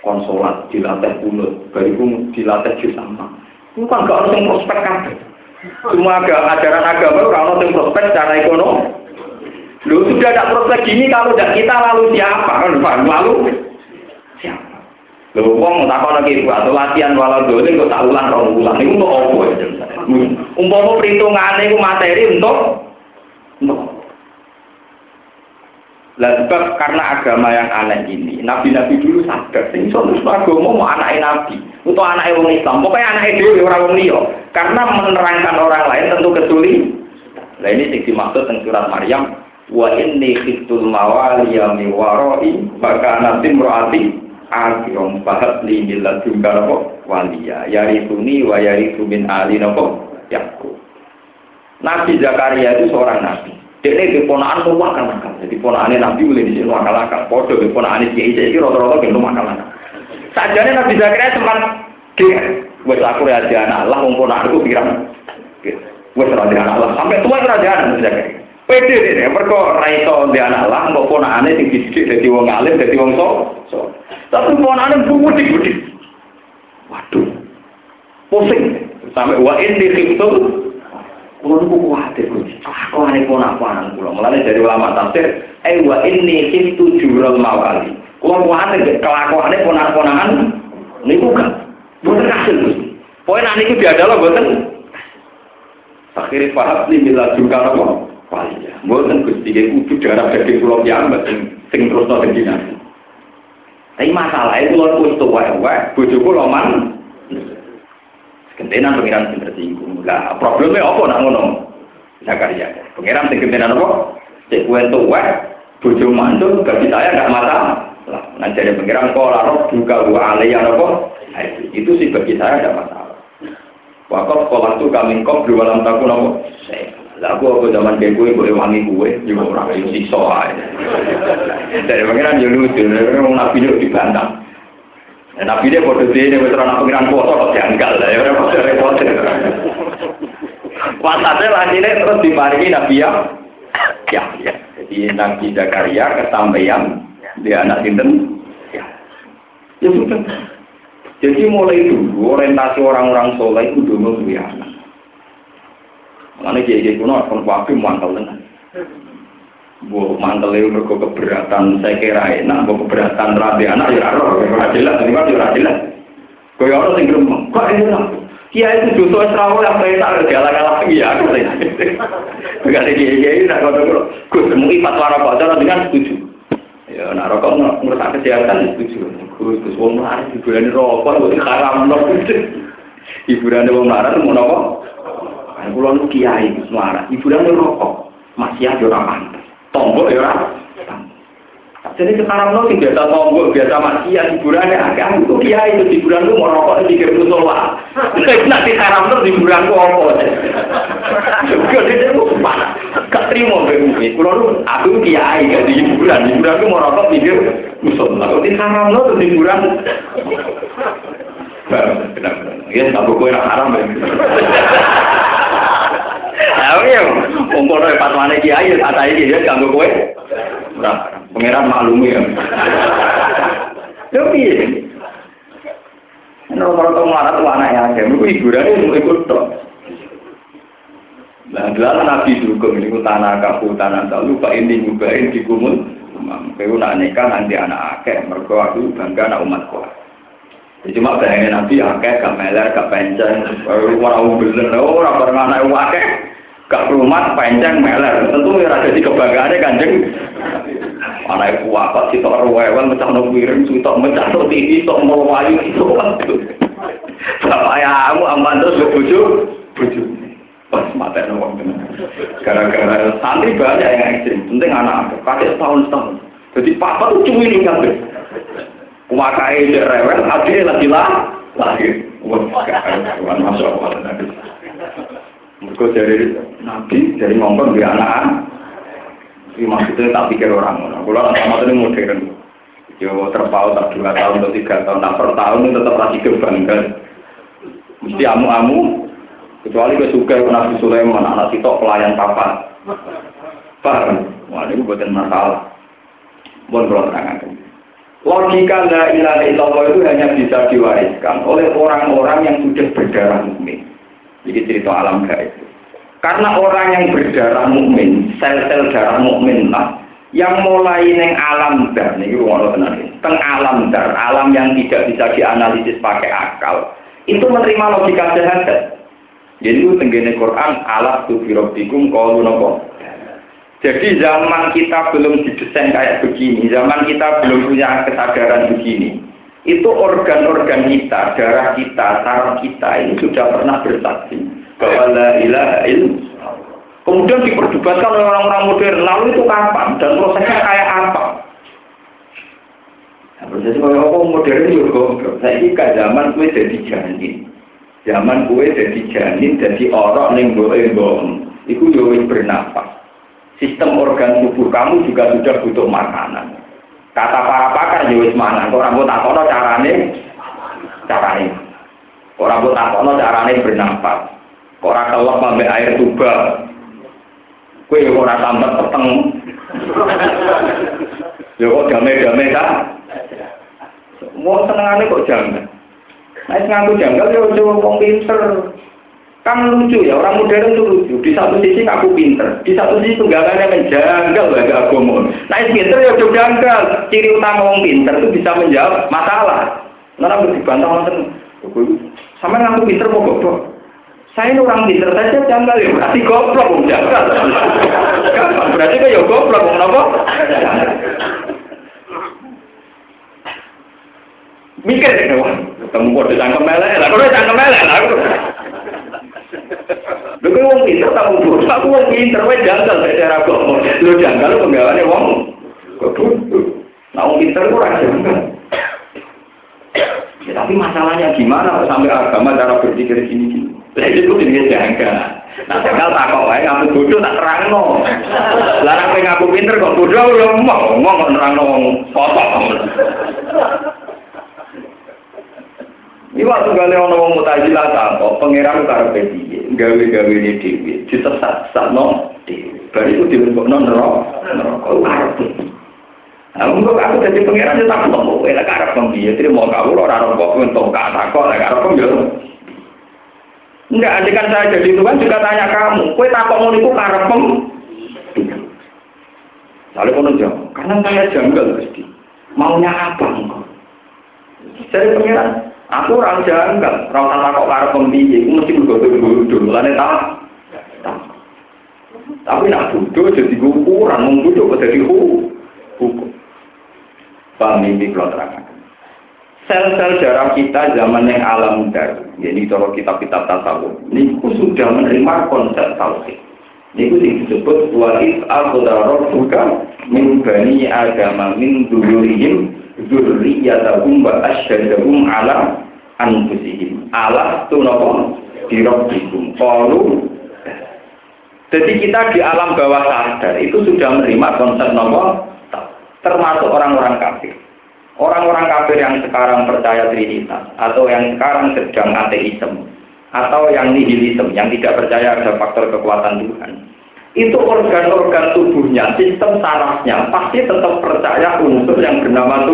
konsolat dilatih kunut, bariku dilatih jus sama. Itu kan gak harus yang prospek kabeh. Cuma agak ajaran agama orang harus yang prospek secara ekonomi. Lu sudah ada prospek gini kalau tidak kita lalu siapa kan? Lalu siapa? Lu wong tak kono lagi atau latihan walau dulu kok tak ulang rong ulang itu untuk apa ya? Umpama perhitungannya itu materi untuk untuk lah sebab karena agama yang aneh ini, nabi-nabi dulu sadar, sing iso agama mau anak nabi, atau anak orang Islam, pokoknya anak itu orang orang liya. Karena menerangkan orang lain tentu kesulit. Nah ini sing dimaksud tentang surat Maryam, wa inni khiftul mawaliya mi waroi, maka nanti murati akirom bahat li juga nopo waliya, yarituni wa yaritu min ali nopo yakku. Nabi Zakaria itu seorang nabi. Dia ini keponaan tuh makan makan. Jadi ponaannya Nabi boleh di sini makan makan. Podo keponaannya Kiai jadi rata-rata gitu makan makan. Sajane Nabi Zakaria sempat dia, wes aku raja anak Allah, mau ponaanku pirang. Wes raja anak Allah. Sampai tua raja anak Nabi Zakaria. Pede deh, mereka raiso di anak Allah, mau ponaannya tinggi sedikit dari wong alim, dari wong so. so. Tapi ponaannya budik-budik. Waduh, pusing. Sampai wa ini khiftul Kulo niku kuwatir. Aku ane ponak-ponak kulo. Mulane dari ulama tafsir, eh wa inni khiftu jurul mawali. Kulo kuwatir kelakuane ponak-ponakan niku kan. Boten kasil. Poin ane iki biadala boten. Akhirnya paham nih bila juga apa? Waliya. Boten Gusti iki kudu darah daging kulo piyambak sing terus to. Tapi masalah itu kulo wis tuwa-tuwa, bojo kulo man Gentenan pengiran sing tersinggung. Lah problemnya apa nak ngono? Zakaria. Pengiran sing gentenan apa? Cek kue tuwek, bojo mantu, bagi saya nggak masalah. Nah jadi pengiran kok lalu juga dua alaiya apa? Itu sih bagi saya tidak masalah. Waktu sekolah itu kami kok dua dalam tahun apa? Lah aku aku zaman kayak gue boleh wangi gue, juga orang yang siksa aja. Dari pengiran yo lucu, dari nabi yo dibantah. Ya, Nabi dia bodoh dia, dia betul pengiran foto kok janggal lah, ya repot repot. Lagi terus diparingi Nabi ya, ya, ya. Jadi Nabi Zakaria kesampaian dia anak sinten, ya, ya sudah. Jadi mulai dulu orientasi orang-orang soleh itu dulu lebih anak. Mengenai jadi kuno pun waktu mantel tenan. Bu mantel itu mereka keberatan saya kira enak, bu keberatan rabi anak ya roh, ya jelas, kan ya jelas. Kaya orang sing gremeng, kok enak. Kia itu justru Israel yang perintah galak-galak iya katanya. Begitu dia dia ini nak kau tahu, gus mungkin fatwa rokok cara dengan setuju. Ya nak rokok merusak kesehatan setuju. Gus gus wong melarat hiburan rokok, gus haram loh. Hiburan wong melarat mau nopo? Kan pulau nu kiai gus melarat, hiburan rokok masih ada orang. Tombol ya orang. Jadi sekarang lo biasa tombol, biasa maksiat hiburannya agak itu kiai itu hiburan lu mau rokok di kiri musola. Nanti haram tuh hiburan lu apa? Juga dia itu mana? Gak terima begini. Kalau lu aku kiai gak di hiburan, hiburan lu mau rokok di kiri musola. Nanti haram lo tuh hiburan. Benar-benar. Ya, tak yang haram. Ayo ya, umpul dari fatwane kiai, kata ini ya, ganggu kue. Nah, maklumi ya. Tapi, ini rata-rata melarat tuh anak yang ada, itu hiburan itu ikut toh. Nah, adalah nabi dukung ini tanah kapu tanah tak lupa ini ngubahin di kumul. Kau nak nikah nanti anak akeh, mereka aku bangga anak kau. Ya cuma bayangin nanti akeh gak meler, gak penceng, orang bener, orang mana anak akeh, gak rumah penceng meler. Tentu ya ada di kebanggaannya kanjeng. mana aku apa sih tok rewel mecah no piring, tok mecah no tipi, tok melayu itu waktu. ya, aku aman terus ke bujuk, bujuk. Pas mata no waktu. Gara-gara santri banyak yang ekstrim, penting anak aku, kakek setahun setahun. Jadi papa tuh cuwi nih, kan, Kumakai dia rewel, lagi lah, masuk Allah. Mereka dari nabi, dari ngomong di anak Ini maksudnya tak pikir orang. Kalau anak sama ini modern. Yo terpaut tak dua tahun atau tiga tahun, nah per tahun itu tetap lagi kebanggaan. Mesti amu-amu, kecuali ke suka Nabi Sulaiman, anak sitok pelayan papa. Paham? Wah ini bukan masalah. Bukan kalau terangkan. Logika la ilaha illallah itu hanya bisa diwariskan oleh orang-orang yang sudah berdarah mukmin. Jadi cerita alam gaib. Karena orang yang berdarah mukmin, sel-sel darah mukmin lah, yang mulai neng alam dar, nih ngono tenan. Teng alam dar, alam yang tidak bisa dianalisis pakai akal, itu menerima logika sehat. Jadi itu tenggene Quran alat tu firobdikum kalau nopo jadi zaman kita belum didesain kayak begini, zaman kita belum punya kesadaran begini. Itu organ-organ kita, darah kita, saraf kita ini sudah pernah bersaksi bahwa la ilaha Kemudian diperdebatkan oleh orang-orang modern, lalu itu kapan dan prosesnya kayak apa? Nah, proses kalau apa modern juga. Saya ini ke zaman kue jadi janin, zaman kue jadi janin, jadi orang yang bohong, itu juga bernafas sistem organ tubuh kamu juga sudah butuh makanan. Kata para pakar ya wis mangan, orang buat takono carane carane. Orang buat takono carane bernafas. Orang kelop sampai air tuba. Kue yang orang tambah peteng. Ya kok damai-damai kan? Mau senengannya kok jangan. Nah, ngaku janggal ya coba wong pinter. Kan lucu ya, orang modern itu lucu. Di satu sisi aku pinter, di satu sisi tunggakannya menjanggal bagi agama. Nah, pinter ya udah janggal. Ciri utama orang pinter itu bisa menjawab masalah. Aku dibantah nonton. Sama aku pinter mau goblok. Saya ini orang pinter saja janggal ya, berarti goblok mau janggal. Berarti kan ya goblok mau nopo. Mikir ya, ketemu kode cangkem melek, lah kode cangkem melek lah. Lho kowe wong pinter bodoh, aku wong pinter wae janggal cara agama. Lho janggal penggawane wong bodoh. Nah wong pinter ora janggal. Ya, tapi masalahnya gimana sampai agama cara berpikir sini gini. Lah itu jenenge janggal. Nah, janggal tak kok wae kamu bodoh tak terangno. Larang kowe ngaku pinter kok bodoh ya mau ngomong kok nerangno. Waktu kali ono wong mutajilah tak kok pangeran karepe piye gawe-gawe ini dhewe disesat-sesatno dhewe. Bar iku dilebokno neraka, neraka karepe. Nah, untuk aku jadi pangeran ya tak mau, enak karep piye terima kau ora ora kok kata kok lek karep yo. Enggak, andai kan saya jadi Tuhan juga tanya kamu, kue takut mau niku karep Lalu kono jawab, karena saya janggal pasti. Maunya apa engkau? Jadi pangeran, Aku orang janggal, orang sama kok karep pembiye, aku mesti bodoh-bodoh, lane tak. Tapi nak bodoh jadi ukuran, mau bodoh jadi hukum. Paham ini kalau terangkan. Sel-sel darah kita zaman yang alam dar, jadi kalau kitab-kitab tasawuf, ini sudah menerima konsep tauhid. Ini disebut walid al-qudarot juga min bani agama min dulurihim dzurriyyatahum wa asyhadahum ala anfusihim. Ala tunopo dirobbikum qalu. Jadi kita di alam bawah sadar itu sudah menerima konsep nopo? Termasuk orang-orang kafir. Orang-orang kafir yang sekarang percaya trinitas atau yang sekarang sedang ateisme atau yang nihilisme yang tidak percaya ada faktor kekuatan Tuhan itu organ-organ tubuhnya, sistem sarafnya pasti tetap percaya unsur yang bernama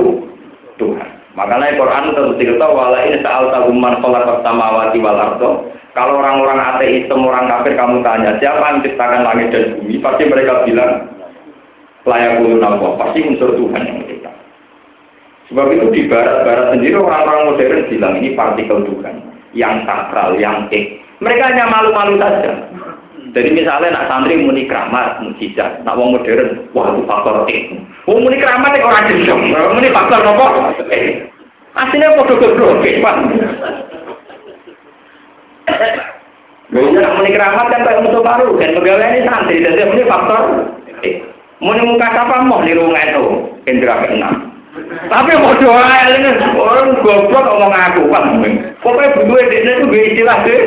Tuhan. Makanya Quran terus cerita wala ini saal tahuman sholat pertama wati wal ardo. Kalau orang-orang ateis, orang kafir kamu tanya siapa yang menciptakan langit dan bumi, pasti mereka bilang layak Allah, pasti unsur Tuhan yang mencipta. Sebab itu di barat-barat sendiri orang-orang modern bilang ini partikel Tuhan yang sakral, yang ek. Mereka hanya malu-malu saja. Jadi misalnya nak santri muni keramat, mujizat, nak wong modern, wah itu faktor ek. Wong muni keramat nek ora gendong, muni faktor nopo? Eh, asline padha goblok, Pak. Bisa muni keramat kan kayak musuh baru dan pegawai ini santri jadi ini faktor. Muni muka siapa mau di rumah itu indra keenam. Tapi mau doa ini orang goblok ngomong aku kan. Pokoknya butuh ini itu gak istilah deh.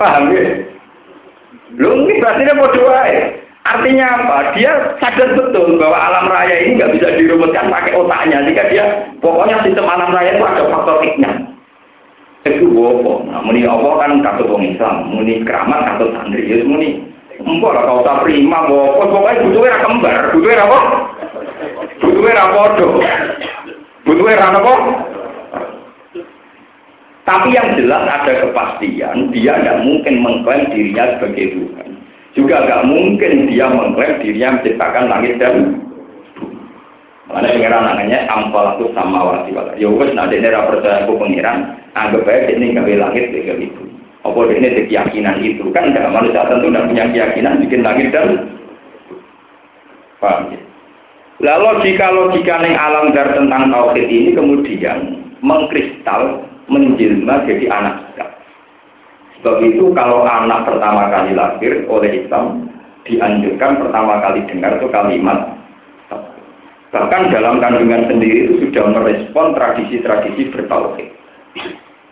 Paham ya? Lu ini berarti dia mau doa ya. Artinya apa? Dia sadar betul bahwa alam raya ini nggak bisa dirumuskan pakai otaknya. Jika dia pokoknya sistem alam raya itu ada faktor hikmah. Itu bohong. Nah, muni Allah kan kartu orang Islam, muni keramat kartu santri, ya muni. Empok lah kau tak prima, bohong. Pokoknya butuhnya kembar, butuhnya apa? Butuhnya rapodo. Butuhnya apa? Tapi yang jelas ada kepastian, dia tidak mungkin mengklaim dirinya sebagai Tuhan. Juga nggak mungkin dia mengklaim dirinya menciptakan langit dan Mana pengiran namanya ampal itu sama wasi wala. Ya wes nanti ini percaya aku pengiran, anggap aja ini gawe langit gawe itu. Apa ini ada keyakinan itu kan enggak manusia tentu tidak punya keyakinan bikin langit dan paham ya? Lalu jika logika yang alam dar tentang tauhid ini kemudian mengkristal menjelma jadi anak kita. Sebab itu kalau anak pertama kali lahir oleh Islam dianjurkan pertama kali dengar itu kalimat bahkan dalam kandungan sendiri itu sudah merespon tradisi-tradisi bertauhid.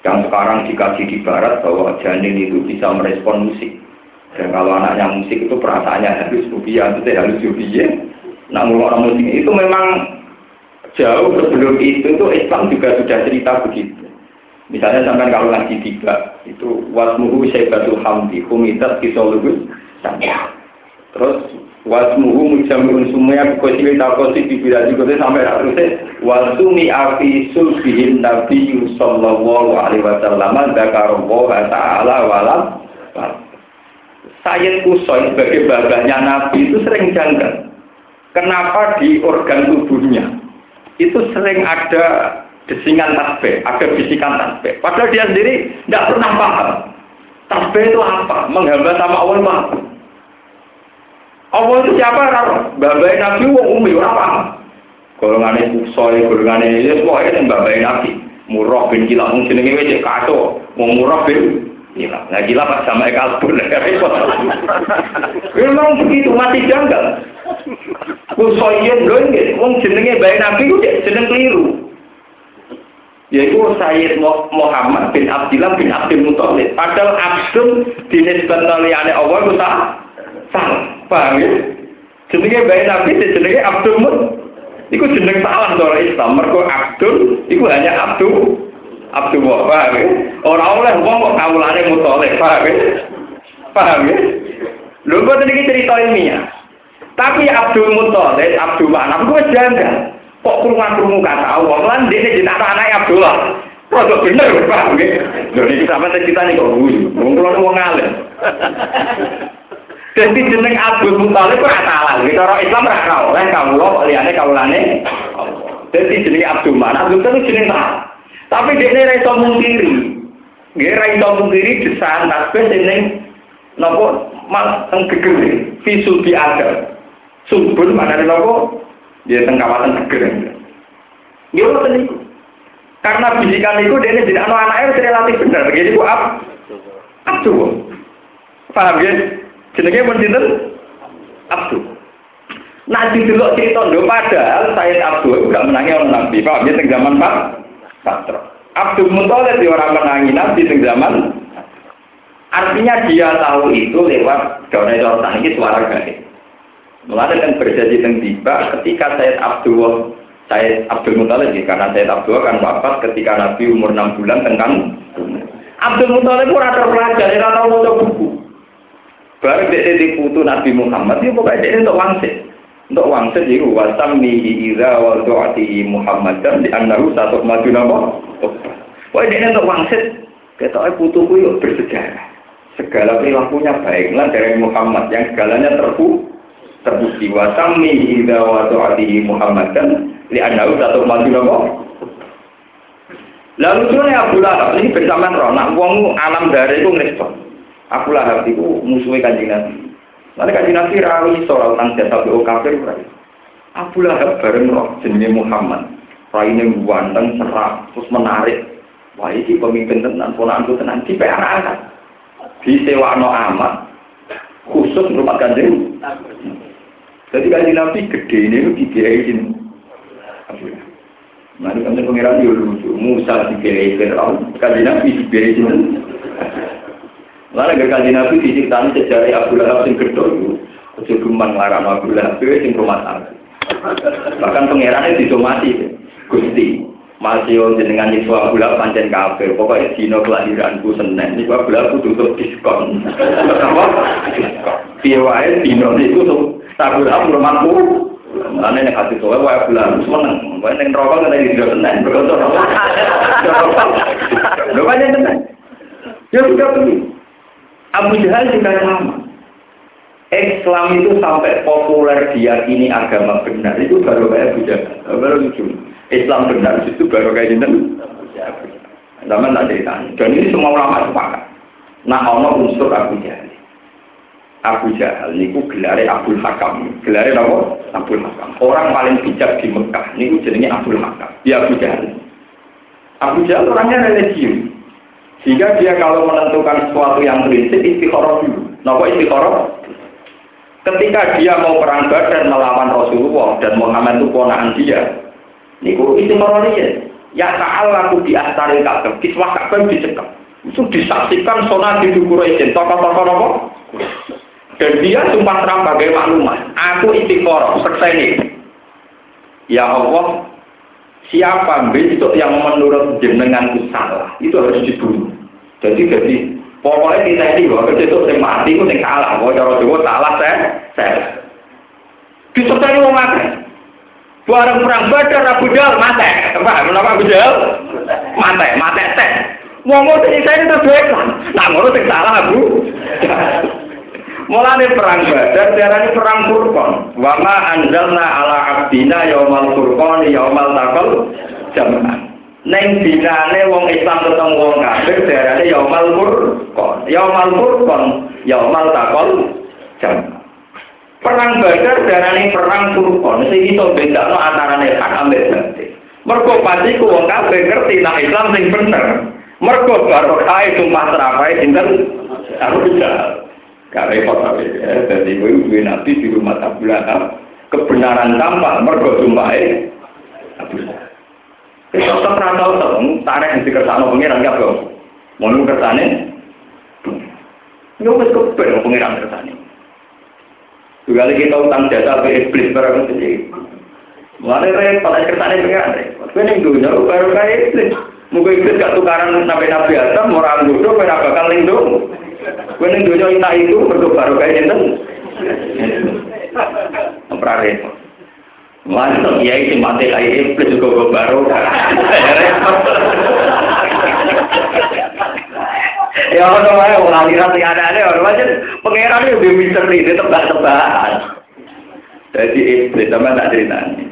Yang sekarang dikaji di barat bahwa janin itu bisa merespon musik. Dan kalau anaknya musik itu perasaannya harus rupiah, itu harus rupiah. Nah, orang musik itu memang jauh sebelum itu itu Islam juga sudah cerita begitu. Misalnya sampai kalau ngaji tiga itu wasmuhu syaibatul hamdi humitat kisolugus terus wasmuhu mujamurun sumaya kosi takosi bibirati kosi sampai terusnya wasumi afi sulbihin nabi sallallahu alaihi wasallam dzakarallaha ta'ala walam Sayyid Kusoy sebagai babahnya Nabi itu sering janggal. Kenapa di organ tubuhnya itu sering ada desingan tasbih, ada bisikan tasbih. Padahal dia sendiri tidak pernah paham. Tasbih itu apa? Menghamba sama Allah itu apa? Allah itu siapa? Babai Nabi wong umi ora paham. Golongane kusoi, golongane ya semua itu babai Nabi. Murah bin Kilap mung jenenge wis kaso, wong murah bin Kilap. Nah pas sama kalbur repot. Memang begitu mati janggal. Kusoyen lho nggih, wong jenenge bae Nabi ku jeneng keliru yaitu Sayyid Muhammad bin Abdullah bin Abdul Muthalib. Padahal Abdul dinisbatkan oleh Allah itu tak salah. Paham ya? Jenenge bayi Nabi jenenge Abdul Muthalib. Iku jeneng salah cara Islam. Mergo Abdul iku hanya Abdul Abdul paham ya? Orang oleh wong kok kawulane Muthalib, paham ya? Paham ya? Lho kok cerita ilmiah. Tapi Abdul Muthalib, Abdul Manaf gue janggal. Kok kurungan kurungu kata Allah lan dia jadi anak Abdullah. Produk bener, Pak. Lho ini sama cerita nih kok guyu. Wong kula wong alim. Jadi jeneng Abdul Muthalib kok salah. Iki cara Islam ra kau, kan kawula kok liyane kawulane. Jadi jeneng Abdul Manaf itu jeneng salah. Tapi dia ini raiso mungkiri. Dia raiso mungkiri desain tasbih jeneng nopo mal tenggeger visul bi ada. Subun mana nopo dia teng kawasan seger. Ya ngoten niku. Karena bisikan itu dia jadi anak anaknya relatif benar. Jadi ku ab abdu. Paham ya? Jenenge pun sinten? Abdu. Nah di dulu cerita ndo padahal saya Abdul gak menangi orang Nabi. Paham ya? Teng zaman Pak Pastro. Abdul Muthalib di orang menangi Nabi teng zaman Artinya dia tahu itu lewat daunnya orang ini suara gaib. Mulai kan berjanji teng tiba ketika Sayyid Abdul Sayyid Abdul Muthalib karena Sayyid Abdul kan wafat ketika Nabi umur 6 bulan tentang Abdul Muthalib pun ada pelajar, dia tahu mau buku. Baru dia diputu Nabi Muhammad, dia pokoknya dia untuk wangsit. Untuk wangsit itu wasam nihi ira wa do'ati Muhammad dan di anahu satu maju nama. Wah dia untuk wangsit, kita putuku yuk bersejarah. Segala perilakunya baiklah dari Muhammad yang segalanya terbuka terbukti. Wasami ida wa ta'atihi Muhammadan li annahu satu maju nopo lalu sore Abu Lahab ini bersamaan roh nak wong alam dari itu ngerespon Abu Lahab itu musuhnya kanjeng Nabi. Nanti kanjeng Nabi rawi soal tentang jasa BO kafir Abu Lahab bareng roh jenenge Muhammad. Raine ganteng serak terus menarik. Wah, ini pemimpin tenan, ponakku tenan, di anak-anak. Di sewakno amat, khusus merupakan kanjeng. Jadi kanjeng Nabi gede ini itu dibiayai sini. Nah, ini kanjeng pengiran itu lucu. Musa dibiayai Fir'aun, kanjeng Nabi dibiayai sini. Lalu gak kanjeng Nabi diceritakan sejarah Abu Lahab yang gede itu. Geman larang Abu Lahab itu yang rumah tangga. Bahkan pengirannya disomasi. Gusti, masih jenengan nyiksa Abu Lahab pancen kafir. Pokoknya dino kelahiranku Senin. Ini Abu Lahab tutup diskon. Apa? Piye dino niku Abu Lahab rumahku. Mulane nek hati sowe wae Abu Lahab seneng. Wae ning neraka kan iki dino Senin. Berkotor. Lho pancen tenan. Ya sudah begitu. Abu Jahal juga. Islam itu sampai populer diyakini agama benar itu baru kayak Abu Jahal. Baru lucu. Islam benar itu baru kayak ini. Zaman tak cerita. Dan ini semua ulama sepakat. Nah, ono unsur Abu Jahal. Abu Jahal niku gelare Abdul Hakam. Gelare apa? Abdul Hakam. Orang paling bijak di Mekah niku jenenge Abdul Hakam. Ya Abu Jahal. Abu Jahal orangnya religius. Sehingga dia kalau menentukan sesuatu yang prinsip istikharah dulu. Napa istikharah? Ketika dia mau perang Badar melawan Rasulullah dan Muhammad itu ponakan dia, Niku istimewanya ya. Ya ta'alaku di astari Ka'bah, kiswah Ka'bah dicekap. Itu disaksikan sonat di Quraisy, tokoh-tokoh nopo. Dan dia sumpah terang bagai maklumat. Aku istiqoroh, ini. Ya Allah, siapa besok yang menurut jenengan salah, itu harus dibunuh. Jadi jadi pokoknya kita ini bahwa itu yang mati itu yang salah. Bahwa cara Jawa salah saya, saya. Disertai mau makan. Barang perang Badar Abu Jahal mate. Paham menapa Abu Jahal? Mate, mate teh. Ngono sing saya terbaik lah. Nah ngono sing salah Abu. Mulane perang Badar diarani perang Furqan. Wa ma anzalna ala abdina yaumal furqan yaumal taqal jamaah. Neng dinane wong Islam ketemu wong kafir diarani yaumal furqan. Yaumal furqan yaumal taqal jamaah. Perang Badar darani perang Furqan sing iso bedakno antarane hak ambek batil. Mergo pasti ku wong kabeh ngerti nek Islam sing bener. Mergo barokah sumpah terapai sinten Abu Jahal. Gak repot tapi ya, jadi gue duwe nabi di rumah Abu Lahab. Kebenaran tampak mergo sumpahe Abu Jahal. Itu tetap rantau tau, tarik di kersano pengiran gak bro. Mau kersane, Ini wis kepen pengiran kersane. Juga kita utang jasa ke iblis barang itu. Mulai repot, kertasnya pengen repot. Kau yang dunia baru kayak iblis. Mungkin iblis gak tukaran nabi nabi Adam, orang bodoh, kau bakal lindung. Kau yang dunia itu berdua baru kayak itu.Empra repot. Mana ya itu mati kayak iblis baru. Ya ono wae wong aliran sing ada-ada ono wae pangeran yo lebih misteri itu tebak-tebakan. Jadi iblis sama tak ceritanya.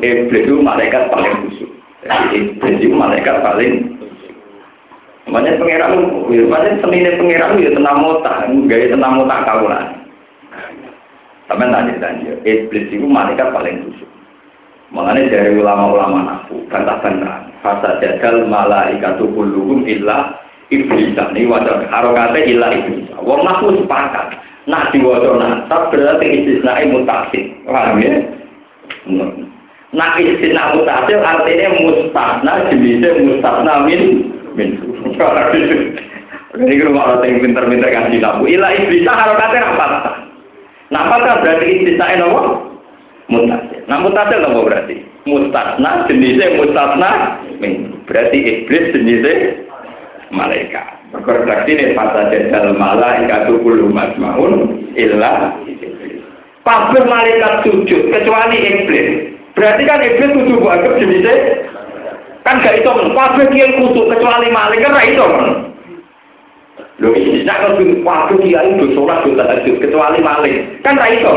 Iblis itu malaikat paling khusyuk. Jadi iblis itu malaikat paling Makanya pangeran, makanya seninya pangeran itu tenang mota, gaya tenang mota kaulah. Sama tak ceritanya, iblis itu malaikat paling khusyuk. Makanya dari ulama-ulama nafu, bantah-bantah, fasa jadal malaikatu kulluhum illa iblis. Ini wajar harokatnya ilah iblis. Wong naku sepakat. Nah diwaca nasab berarti istisna mutasil paham ya? Nah istisna mutasil artinya mustasna jenisnya mustasna min min. Ini kalau orang yang pinter-pinter kan silabu ilah iblis harokatnya rapat nah apakah berarti istisna apa mutasil nah mutasil apa berarti? Mustasna jenisnya mustasna. Berarti iblis jenisnya malaikat. Berkoreksi ini fasa jadal malaikat kullu masmaun illa Pabrik malaikat sujud kecuali iblis. Berarti kan iblis kudu buat jenisnya? Kan gak itu pabrik yang kudu kecuali malaikat ra itu Lho ini nak kalau pabrik kiai itu sholat itu tahajud kecuali malaikat kan ra itu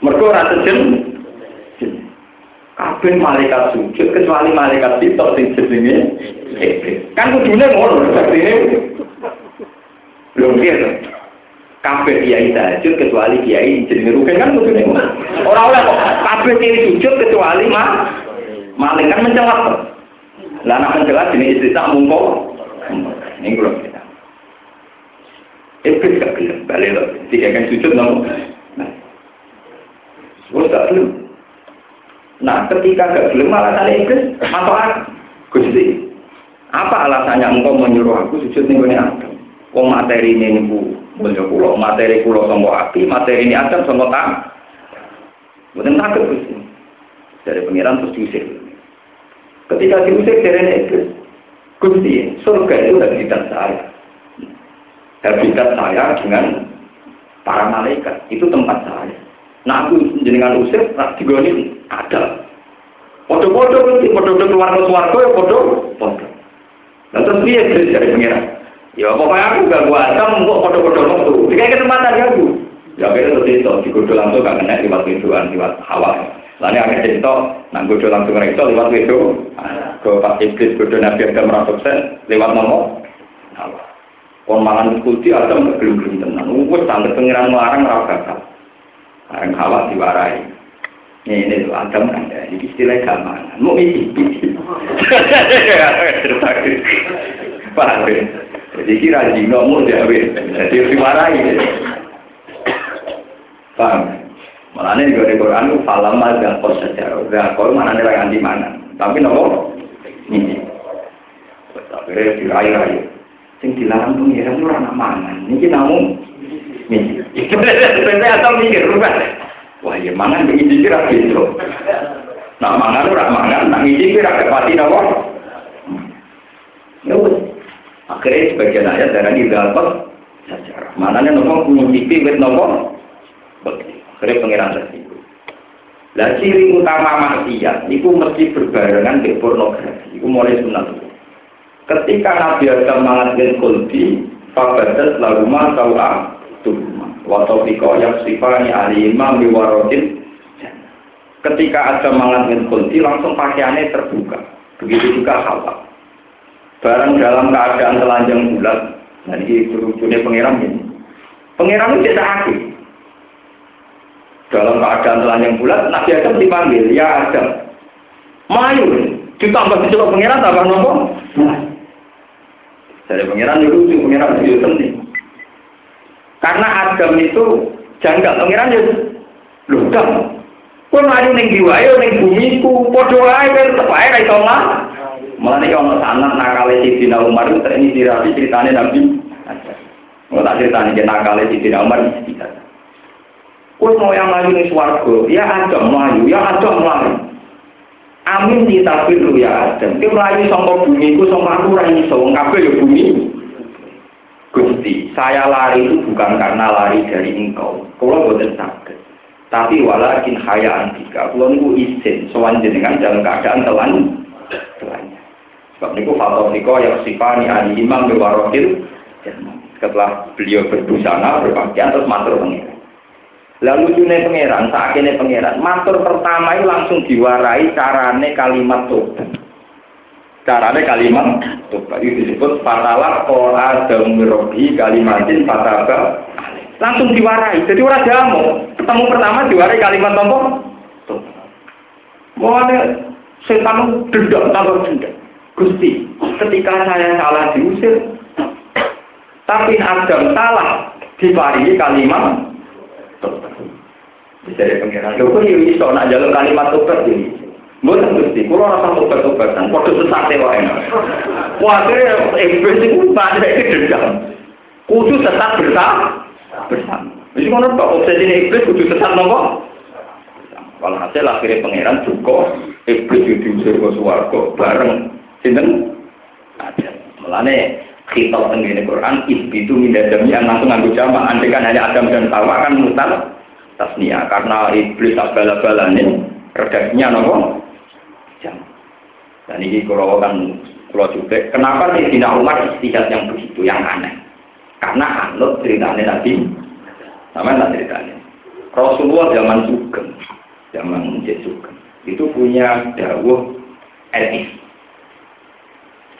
Mereka rasa jen kabeh malaikat sujud kecuali malaikat itu sing jenenge Kan kudune ngono artine. Lho piye Kabeh kiai tahajud kecuali kiai jenenge rugen kan kudune ngono. Ora oleh kok kabeh kiai sujud kecuali mah maling kan mencelak. Lah nek jelas ini istri tak mungko. Belum kita. Iblis gak bilang, balik loh. Tiga kan sujud nopo. Nah, gak belum. Nah, ketika gak belum alasan iblis, masalah Gusti. Apa alasannya engkau menyuruh aku sujud nih gue Adam? Wong materi ini niku mulya kula, materi kula sama api, materi ini Adam sama tak. Mboten takut Gusti. Dari pengiran terus diusir. Ketika diusir dari iblis, Gusti, surga itu habitat saya. Habitat saya dengan para malaikat, itu tempat saya. Nah aku jenengan usir, tak digoni ada. Podo-podo Gusti, podo-podo keluar ke suarga ya podo, podo. Nah terus dia dari pengiran. Ya pokoknya aku gak gua asam kok podo-podo waktu. Jika kesempatan ya aku. Ya akhirnya terus itu, digodo langsung gak kena lewat widuan, lewat hawa. Lalu akhirnya cerita, nah godo langsung itu lewat widu. Ke Pak Iblis, godo Nabi Adam sukses lewat nomor. Kon mangan kulti Adam gak belum-belum tenang. Wes sampai pengiran melarang raka Larang hawa diwarai. Ini, ini tuh Adam kan ya, ini istilah gamangan. Mau misi, Paham ya? Jadi kira jino mau jawe, jadi diwarai. Paham? Malah ini juga di Quran itu falam dan kos secara udah kau mana nih lagi mana? Tapi nopo ini. Akhirnya dirai-rai. Sing dilarang ya itu orang mangan. Ini namun ini. Sebenarnya atau mikir rubah. Wah ya mangan begini kira gitu. Nah mangan ora mangan, nak ngisi kira kepati nopo. Ya Akhirnya sebagian ayat darah ini dapat sejarah. Mana nih nopo ngicipi wit nopo. Akhirnya pengiran tersebut. Lah ciri utama maksiat itu mesti berbarengan dengan pornografi. Itu mulai sunat. Ketika Nabi Adam mengatakan kulti, fabadat laruma tawa tuhuma. Watopiko yang sifani alimah miwarotin. Ketika Adam mengatakan kulti, langsung pakaiannya terbuka. Begitu juga hawa. Barang dalam keadaan telanjang bulat. Nah ini berujungnya pengiram ini. Pengiram itu tidak aktif dalam keadaan telanjang bulat, Nabi Adam dipanggil, ya Adam. Mayu, ditambah dicoba pengiran, tambah nopo. Dari pengiran itu pengiran itu penting. Karena Adam itu janggal, pengiran itu. Kau maju neng jiwa, ayo neng bumi ku, podo aja, tetep aja kayak tolak. Malah nih kalau sanat nakale si Dina Umar itu ini dirapi ceritanya Nabi. Mau tak ceritanya dia nakale si Dina Umar ini cerita. Kue mau yang maju nih suarga, ya ada melayu, ya ada melayu. Amin ditafiru ya Adam. Dia melayu sama bumi ku sama aku rai iso, kabeh ya bumi. Gusti, saya lari itu bukan karena lari dari engkau. Kalau boten sakit. Tapi walakin haya antika. Kalau niku izin, soal jenengan dalam keadaan telan. Telannya. Sebab niku faktor niko yang sifani ali imam bewarokil. Setelah beliau berbusana, berpakaian, terus matur pengiran. Lalu lucunya pangeran, sakitnya pangeran. Matur pertama itu langsung diwarai carane kalimat tobat. Carane kalimat tobat itu disebut fatalah ora damirobi kalimatin fataba. Langsung diwarai. Jadi orang jamu. Ketemu pertama diwarai kalimat apa? Mau setan dendam tambah dendam. Gusti, ketika saya salah diusir, tapi Adam salah diparingi kalimat bisa dari pengiran. Lho kok yo iso nak jalur kalimat tobat iki. Mboten Gusti, kula rasa tobat-tobatan, padha sesate wae. Kuwatir iblis iku padha iki dendam. Kudu tetap bersama. Bersama. Wis ngono kok obsesi iblis kudu sesat nopo? Walhasil akhirnya pangeran juga itu diusir ke suwargo bareng sinten ada melane kita tenggine Quran itu mindadami yang langsung nganggo jamaah. Andai kan hanya Adam dan Hawa kan mutal tasnia. Karena iblis tak bala-balane redaksinya nopo? Jam dan ini kalau kan kalau juga. Kenapa sih Dina Umar istihad yang begitu yang aneh? Karena anut ceritanya Nabi. Sama tak ceritanya? Rasulullah zaman Sugeng. Zaman Sugeng. Itu punya dawuh etis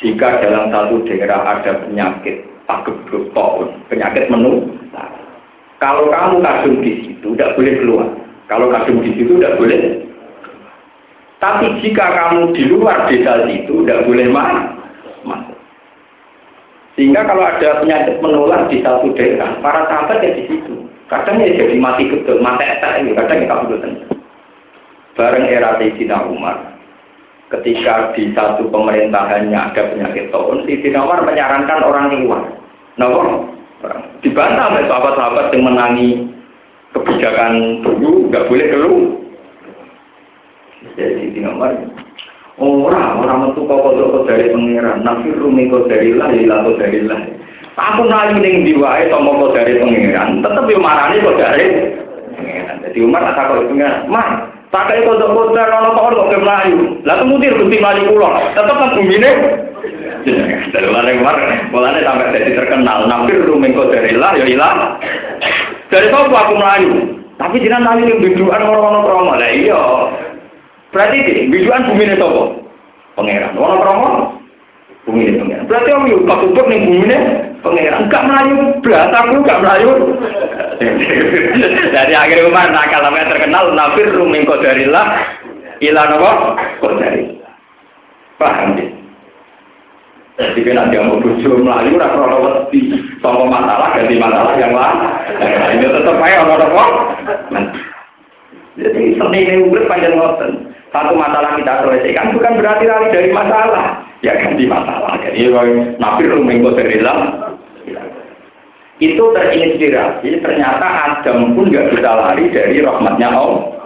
jika dalam satu daerah ada penyakit pagebluk tahun penyakit menu kalau kamu kadung di situ, tidak boleh keluar. Kalau kadung di situ, tidak boleh. Tapi jika kamu di luar desa situ, tidak boleh masuk. Sehingga kalau ada penyakit menular di satu daerah, para sahabat ya di situ. Kadang ya jadi mati betul, mati etak kadang ya kabupaten. Bareng era Sayyidina Umar, ketika di satu pemerintahannya ada penyakit tahun, Sayyidina Umar menyarankan orang keluar. Nah, dibantah oleh sahabat-sahabat yang menangi kebijakan dulu, nggak boleh keluar. Jadi Sayyidina Umar Orang, orang metu kau kodok dari pangeran, nafi rumi kau dari lah, ilah kau dari lah. Aku naik ning diwae tombol kau dari pangeran, tetap yo marani kau dari pangeran. Jadi Umar tak kau pangeran, mah kayak kodok kodok kalau kau kok melayu, lah kemudian bukti melayu pulau, tetap kan bumi nih. Dari mana Umar, mulanya sampai jadi terkenal, nafi rumi kau dari lah, yo ilah. Dari kau aku melayu, tapi jangan yang biduan orang-orang promo lah iya. Berarti ini, biduan bumi ini sopo? Pangeran. Orang promo? Bumi ini pangeran. Berarti orang yuk, pak bumi ini pangeran. Gak melayu, berat aku gak melayu. Jadi akhirnya Umar nakal namanya terkenal, nafir ruming kodarillah, ilah nopo, kodarillah. Paham ya? Jadi kan dia mau bujuk melayu, rasa orang wedi, sama masalah, ganti masalah yang lain. Nah, ini tetap aja orang-orang. Jadi seni ini urip panjang ngoten. Satu masalah kita selesaikan bukan berarti lari dari masalah. Ya ganti masalah. Jadi nabi rumengko serilam. Itu terinspirasi. Ternyata Adam pun nggak bisa lari dari rahmatnya Allah.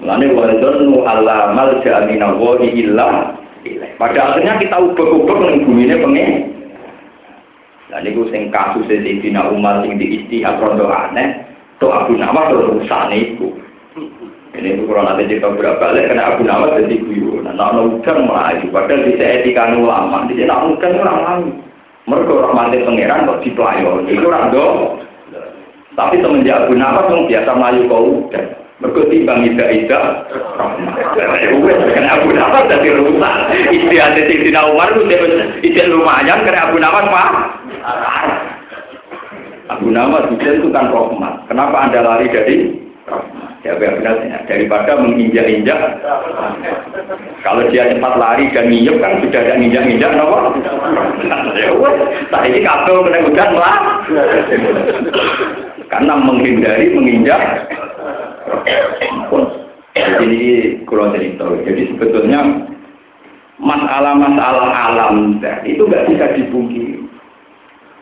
Mulane wadonu Allah mal jamina wadi illa Pada akhirnya kita ubah-ubah bumi ini pengen. Nah ini sing kasus Sayyidina Umar sing di istihad rondo aneh. Tuh Abu Nawas terus urusan itu. Ini kurang nanti cerita berapa kali karena Abu Nawas jadi guyu. Nah, nak udan melayu. Padahal di etika ulama, di sini nak udan orang. Mereka orang mati pangeran kok dipelayo. Itu orang. Tapi semenjak Abu Nawas yang biasa melayu kau udan. Mereka timbang ida ida. Karena Abu Nawas jadi rusak. Istiadat Sayyidina Umar itu ide lumayan karena Abu Nawas mah. Abu Nawas itu kan rahmat. Kenapa anda lari dari Ya benar daripada menginjak-injak. Kalau dia cepat lari dan nyiup kan sudah ada injak-injak, nopo. Ya tak ini kabel kena hujan lah. Karena menghindari menginjak. Jadi kurang cerita. Jadi sebetulnya masalah-masalah alam itu nggak bisa dipungkiri.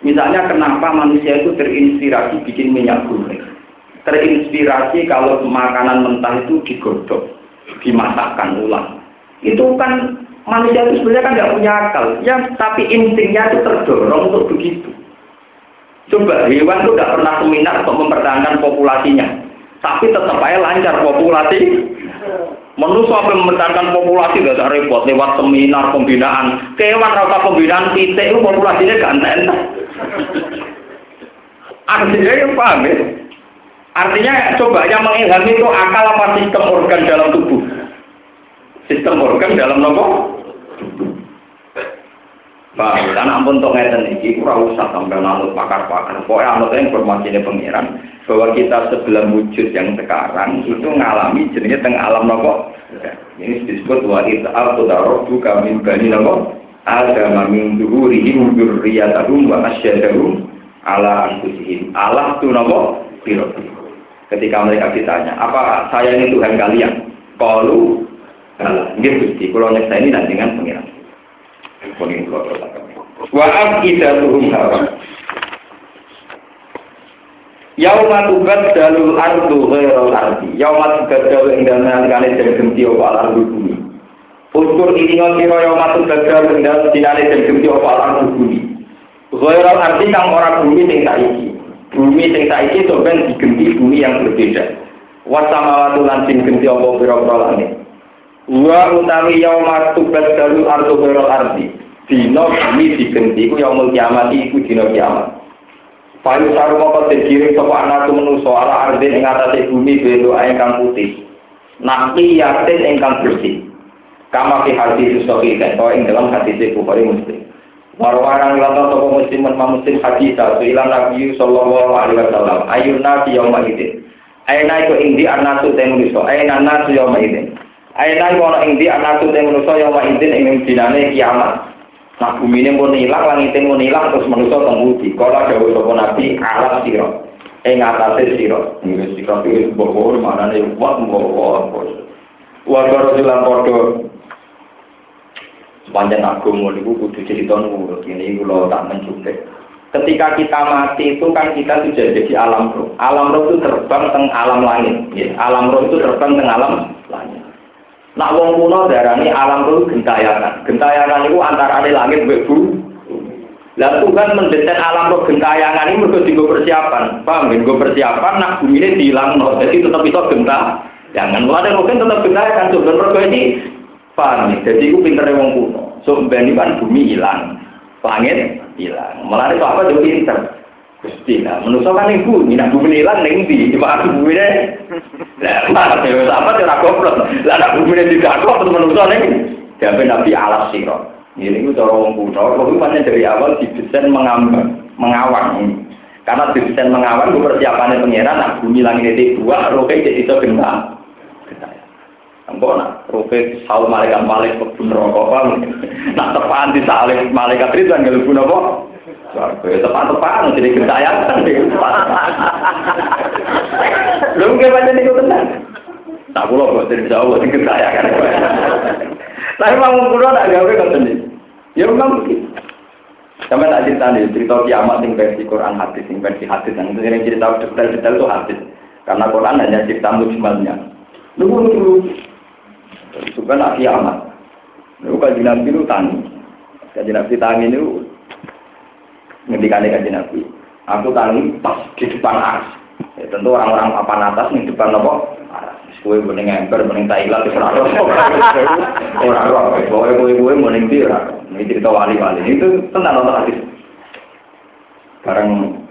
Misalnya kenapa manusia itu terinspirasi bikin minyak terinspirasi kalau makanan mentah itu digodok, dimasakkan ulang. Itu kan manusia itu sebenarnya kan nggak punya akal, ya tapi instingnya itu terdorong untuk begitu. Coba hewan itu tidak pernah seminar untuk mempertahankan populasinya, tapi tetap aja lancar populasi. Menurut apa mempertahankan populasi gak ada repot lewat seminar pembinaan. Kewan rata pembinaan titik itu populasinya entah. Artinya yang paham ya? Artinya coba yang mengilhami itu akal apa sistem organ dalam tubuh? Sistem organ dalam nopo? Pak, dan ampun untuk ngeten ini, kurang usah sampai nanut pakar-pakar. Pokoknya anut informasi ini pengiran bahwa kita sebelum wujud yang sekarang itu mengalami jenisnya tengah alam nopo. Ini disebut wa ita'al tudarobu kami bani nopo. Ada mamin duhurihim durriyatahum wa asyadahum ala anfusihim. Allah tu nopo. Biro Ketika mereka ditanya, apa saya ini Tuhan kalian? Kalau Nggih Gusti, kula nyeksa ini dan dengan pengiran. Pun kula teruskan. Wa afidatuhum hawa. Yauma tubaddalu ardu ghairal ardi. Yauma tubaddalu ing dalem nalikane den genti apa ardu bumi. Ukur ini ngira yauma tubaddalu ing dalem dinane den genti apa ardu bumi. Ghairal ardi kang ora bumi sing saiki bumi sing saiki to ben digenti bumi yang berbeda. Wasamawatu lan sing genti apa pira-pira langit. Wa utawi yauma tubaddalu ardu ghairal ardi. Dino bumi digenti ku yaumul kiamat iku dino kiamat. Payu saru moko dikirim sapa anak menungso ala ardi ing atase bumi belo ingkang putih. Naki yatin ingkang bersih. Kama fi hadis sahih kan ing dalam hadis Bukhari Muslim. Warwarang lata toko muslim dan muslim hadisa Su'ilan Nabi Sallallahu Alaihi Wasallam Ayun nasi yauma idin Aina iku indi anasu temu iso Aina nasu yauma idin Aina iku ana ing di anak te manusa ya wa idin ing dinane kiamat. Nah bumi ini pun hilang, langit ini pun hilang, terus manusia tembudi. Kalau ada sopo nabi, alat siro. Ing atase siro. Ini siro itu bohor, mana nih, wah bohor. Warga Rasulullah. Sepanjang agama ini kudu cerita nurut. Ini kalau tak mencukup. Ketika kita mati itu kan kita sudah jadi alam roh. Alam roh itu terbang teng alam langit. Ya, alam roh itu terbang teng alam langit. Nak wong kuno darani alam roh gentayangan. Gentayangan itu antara langit mbek bumi. Lah Tuhan mendesain alam roh gentayangan ini mergo digo persiapan. Paham ya? Digo persiapan nak bumi ini dihilang no. Jadi tetap bisa genta. Jangan mulai mungkin tetap gentayangan. Coba mergo ini paham ya? Jadi itu pinternya wong kuno. So, kan bumi hilang. Langit hilang. Malah itu apa juga pinter. Gusti lah, menusuk kan ibu, nak bumi hilang neng di, cuma bumi deh. Lah, ya, apa cara goblok? Lah, nak bumi deh tidak kok, terus menusuk neng. Jadi nabi alas siro. Ini itu cara orang kuno, kalau itu dari awal didesain mengambang, mengawang. Karena didesain mengawang, itu persiapannya pengiran, nak bumi langit itu dua, roke jadi itu gendang. Engkau nak roke saul malaikat malaikat pun rokok, nak tepaan di salib malaikat itu gak lupa apa? Ya tepat-tepat, jadi kentayangan. Lu mungkin baca nih tenang. Tak pulau kok jadi jauh, jadi kentayangan. Tapi memang pulau tak gawe kan sendiri. Ya memang begitu. Sampai tak cerita nih, cerita kiamat yang versi Quran hadis, yang versi hadis, yang itu yang cerita detail-detail itu hadis. Karena Quran hanya cerita mujmalnya. Lu lu itu kan kiamat. Lu kaji nabi lu tani. Kaji nabi tani itu ngendikane kanjeng Nabi. Aku tangi pas di depan ars. Ya, tentu orang-orang papan atas di depan apa? Ars. Kue mending ember, mending Thailand, itu orang Orang roh, kue kue kue mending dia. Ini cerita wali-wali. Itu tentang nonton hadis. Bareng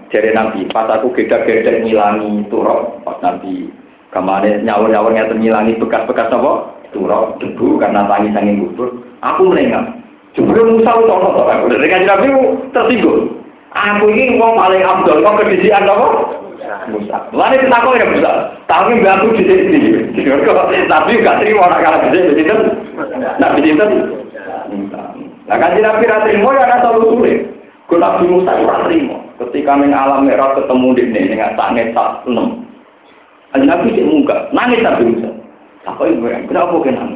jari Nabi, pas aku geda-geda ngilangi turok, pas Nabi kemarin nyawur-nyawur ngilangi bekas-bekas apa? Turok, debu, karena tangi sanging kubur. Aku melengah. Jumlah Musa itu orang-orang. Dari kajian Nabi tersinggung. Aku ini wong paling abdul, kok kedisian apa? Musa. Lalu kita kok ya Musa. Tapi mbak aku di sini. Tapi gak terima orang kalah di sini. Nabi itu. Nah kan Nabi terima ya ada selalu sulit. Kalau Nabi Musa itu terima. Ketika meng alam merah ketemu di sini tangis tak enam. Nabi sih muka, nangis Nabi Musa. Apa yang kenapa kenapa?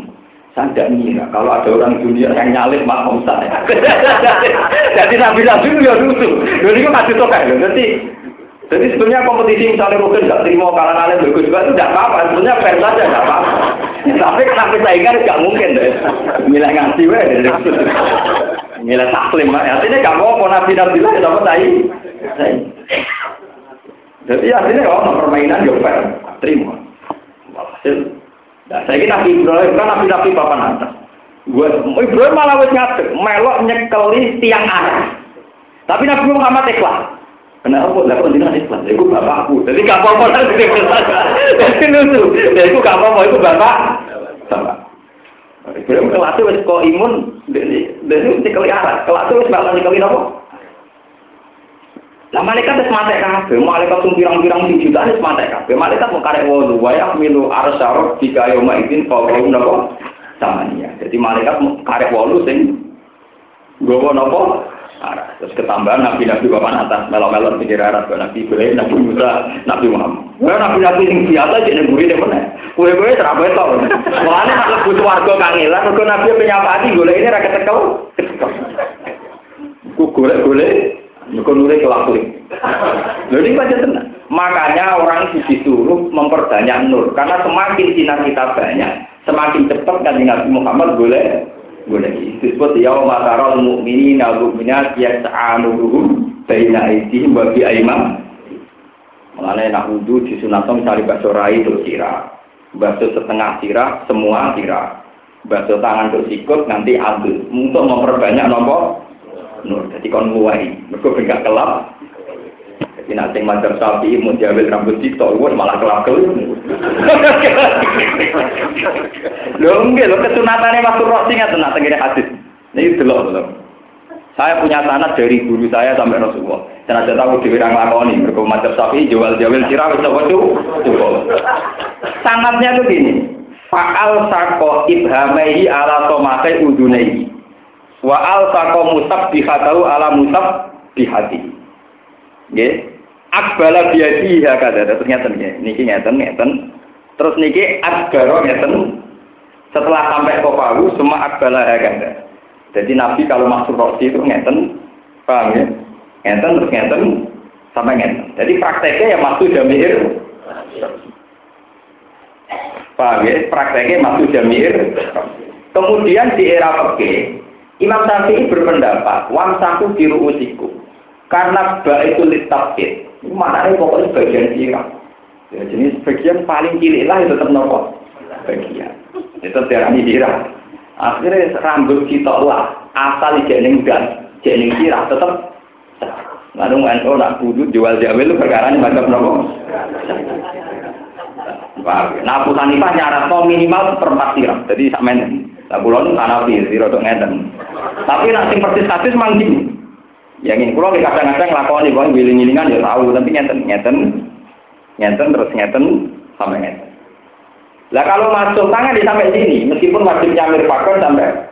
Saya tidak ngira kalau ada orang dunia yang nyalip makom saya. Jadi nabi nabi itu ya lucu. Jadi itu masih toka ya. Jadi jadi sebenarnya kompetisi misalnya mungkin nggak terima kalah alim bagus juga itu tidak apa-apa. Sebenarnya fair saja tidak apa-apa. Tapi kenapa saingan nggak mungkin deh. Milih ngasih weh. Milih taklim. Artinya nggak mau mau nabi nabi lah kita tai. Jadi artinya kalau permainan ya fair. Terima. Hasil Nah, saya kira Nabi Ibrahim kan Nabi Nabi papan atas. Gue Ibrahim malah wes ngadeg, melok nyekeli tiang arah. Tapi Nabi Muhammad ikhlas. Kenapa? Kok jenengan ikhlas? Iku bapakku. Jadi gak apa-apa lah Jadi lucu. Jadi iku gak apa-apa, iku bapak. Bapak. Ibrahim kelas itu kok imun, dari dari nyekeli arah. Kelas itu malah nyekeli apa? Lah malaikat wis mate kabeh, malaikat sing pirang-pirang sing jutaan wis mate kabeh. Malaikat mau karek wudu, wa yahmilu arsyar jika yauma idzin fawqahu napa? Samania. Jadi malaikat karek wolu sing gowo? Arah. Terus ketambahan nabi-nabi papan atas melok-melok pikir arah nabi Ibrahim, nabi Musa, nabi Muhammad. Wah nabi-nabi sing biasa jadi gurih deh mana? Kue-kue terapa itu. Mulane nek butuh warga kangelan, mergo nabi penyapati golek ini ra ketekel. Ku golek-golek Mereka nuri kelakuin. Ini baca tenang. Makanya orang disuruh memperbanyak nur. Karena semakin sinar kita banyak, semakin cepat kan Nabi Muhammad boleh boleh disebut ya matarul mukminin wal mukminat yas'anuhum baina aydihim wa bi aymam Mengenai nak wudhu di sunatnya misalnya bakso rai itu sirah, bakso setengah sirah, semua sirah, bakso tangan untuk sikut nanti adil untuk memperbanyak nomor nur. Jadi kon muai, mereka bengkak kelap. Jadi nanti macam sapi mau jawel rambut cito, gue malah kelap kelap. Lo enggak, lo kesunatannya masuk roh singa tenang tenggine hadis. Ini delok delok. Saya punya tanah dari guru saya sampai Rasulullah. Dan ada tahu di bidang lakoni, mereka macam sapi jual jawel sirah, tuh, coba. Sangatnya tuh gini. Fa'al sako ibhamaihi ala somakai udunaihi. Wa'al sako musab bihatahu ala musab bihati. Nggih. Akbala biadi ya kada terus ngeten nggih. Niki ngeten ngeten. Terus niki akbaro ngeten. Setelah sampai kopahu semua akbala ya kada. Jadi Nabi kalau masuk rosi itu ngeten, paham ya? Ngeten terus ngeten sampai ngeten. Jadi prakteknya ya masuk jamir. Paham ya? Prakteknya masuk jamir. Kemudian di era peke, Imam Syafi'i berpendapat, wamsaku di ruusiku. Karena ba itu. Mana nih pokoknya bagian sirah. Ya, jenis bagian paling cilik lah itu tetap nopo. Bagian. Itu terani sirah. Akhirnya rambut kita lah. Asal jening dan jening sirah tetap. Lalu NU nak kudu jual jamil itu perkara ini macam nopo. Nah, Abu Hanifah nyarat minimal perempat sirah. Jadi sampean Nah, kulon kanapi, sira dok ngeten. Tapi sing persis kasus mang gini. Ya ngene kula kadang-kadang nglakoni wong wiling-wilingan ya tahu, tapi ngeten ngeten ngeten terus ngeten sampai ngeten. Lah kalau masuk tangan di sampai sini, meskipun wajib nyamir pakon sampai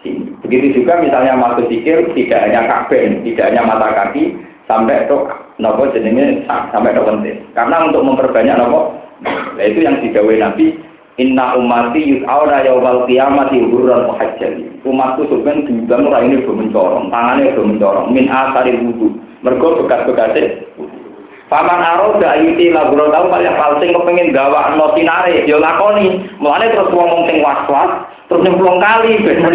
sini. Begitu juga misalnya masuk sikil, tidak hanya kabel, tidak hanya mata kaki, sampai itu nopo jenenge sampai ke penting. Karena untuk memperbanyak nopo, nah itu yang didawai Nabi Inna umati yus'auna yawmal qiyamati hurran muhajjali. Umatku sebenarnya diundang ora ini do mencorong, tangannya do mencorong min asari wudu. Mergo bekas-bekase Paman aro da ayuti laburo tau kali sing kepengin gawa no sinare yo lakoni. Mulane terus ngomong sing was-was, terus nyemplung kali ben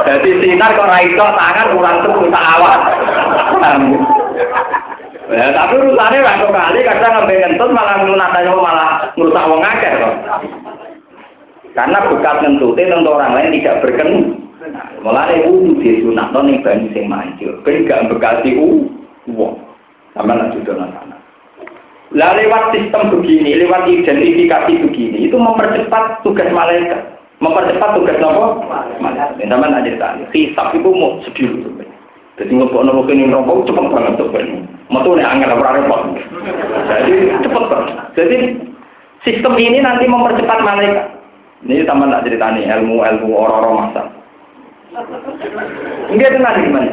Jadi sinar kok ra tangan kurang tuh tak awak. Ya, tapi urusannya waktu kali kadang ngambil ngentut malah ngunatanya malah merusak wong akeh kok. Karena bekas ngentutnya tentu orang lain tidak berken. Mulai wudhu di sunat nih banyu sing mancur. Ben gak bekasi wong. Sama lah juga sana. Lah lewat sistem begini, lewat identifikasi begini, itu mempercepat tugas malaikat. Mempercepat tugas nopo? Malaikat. Sama aja tadi. Hisap itu mau sedih. Jadi nggak nopo kini rokok cepet banget tuh Metu nih angin apa repot. Jadi cepet kok. Jadi sistem ini nanti mempercepat malaikat. Ini sama tak ceritani ilmu ilmu orang-orang masa. Enggak tenang gimana?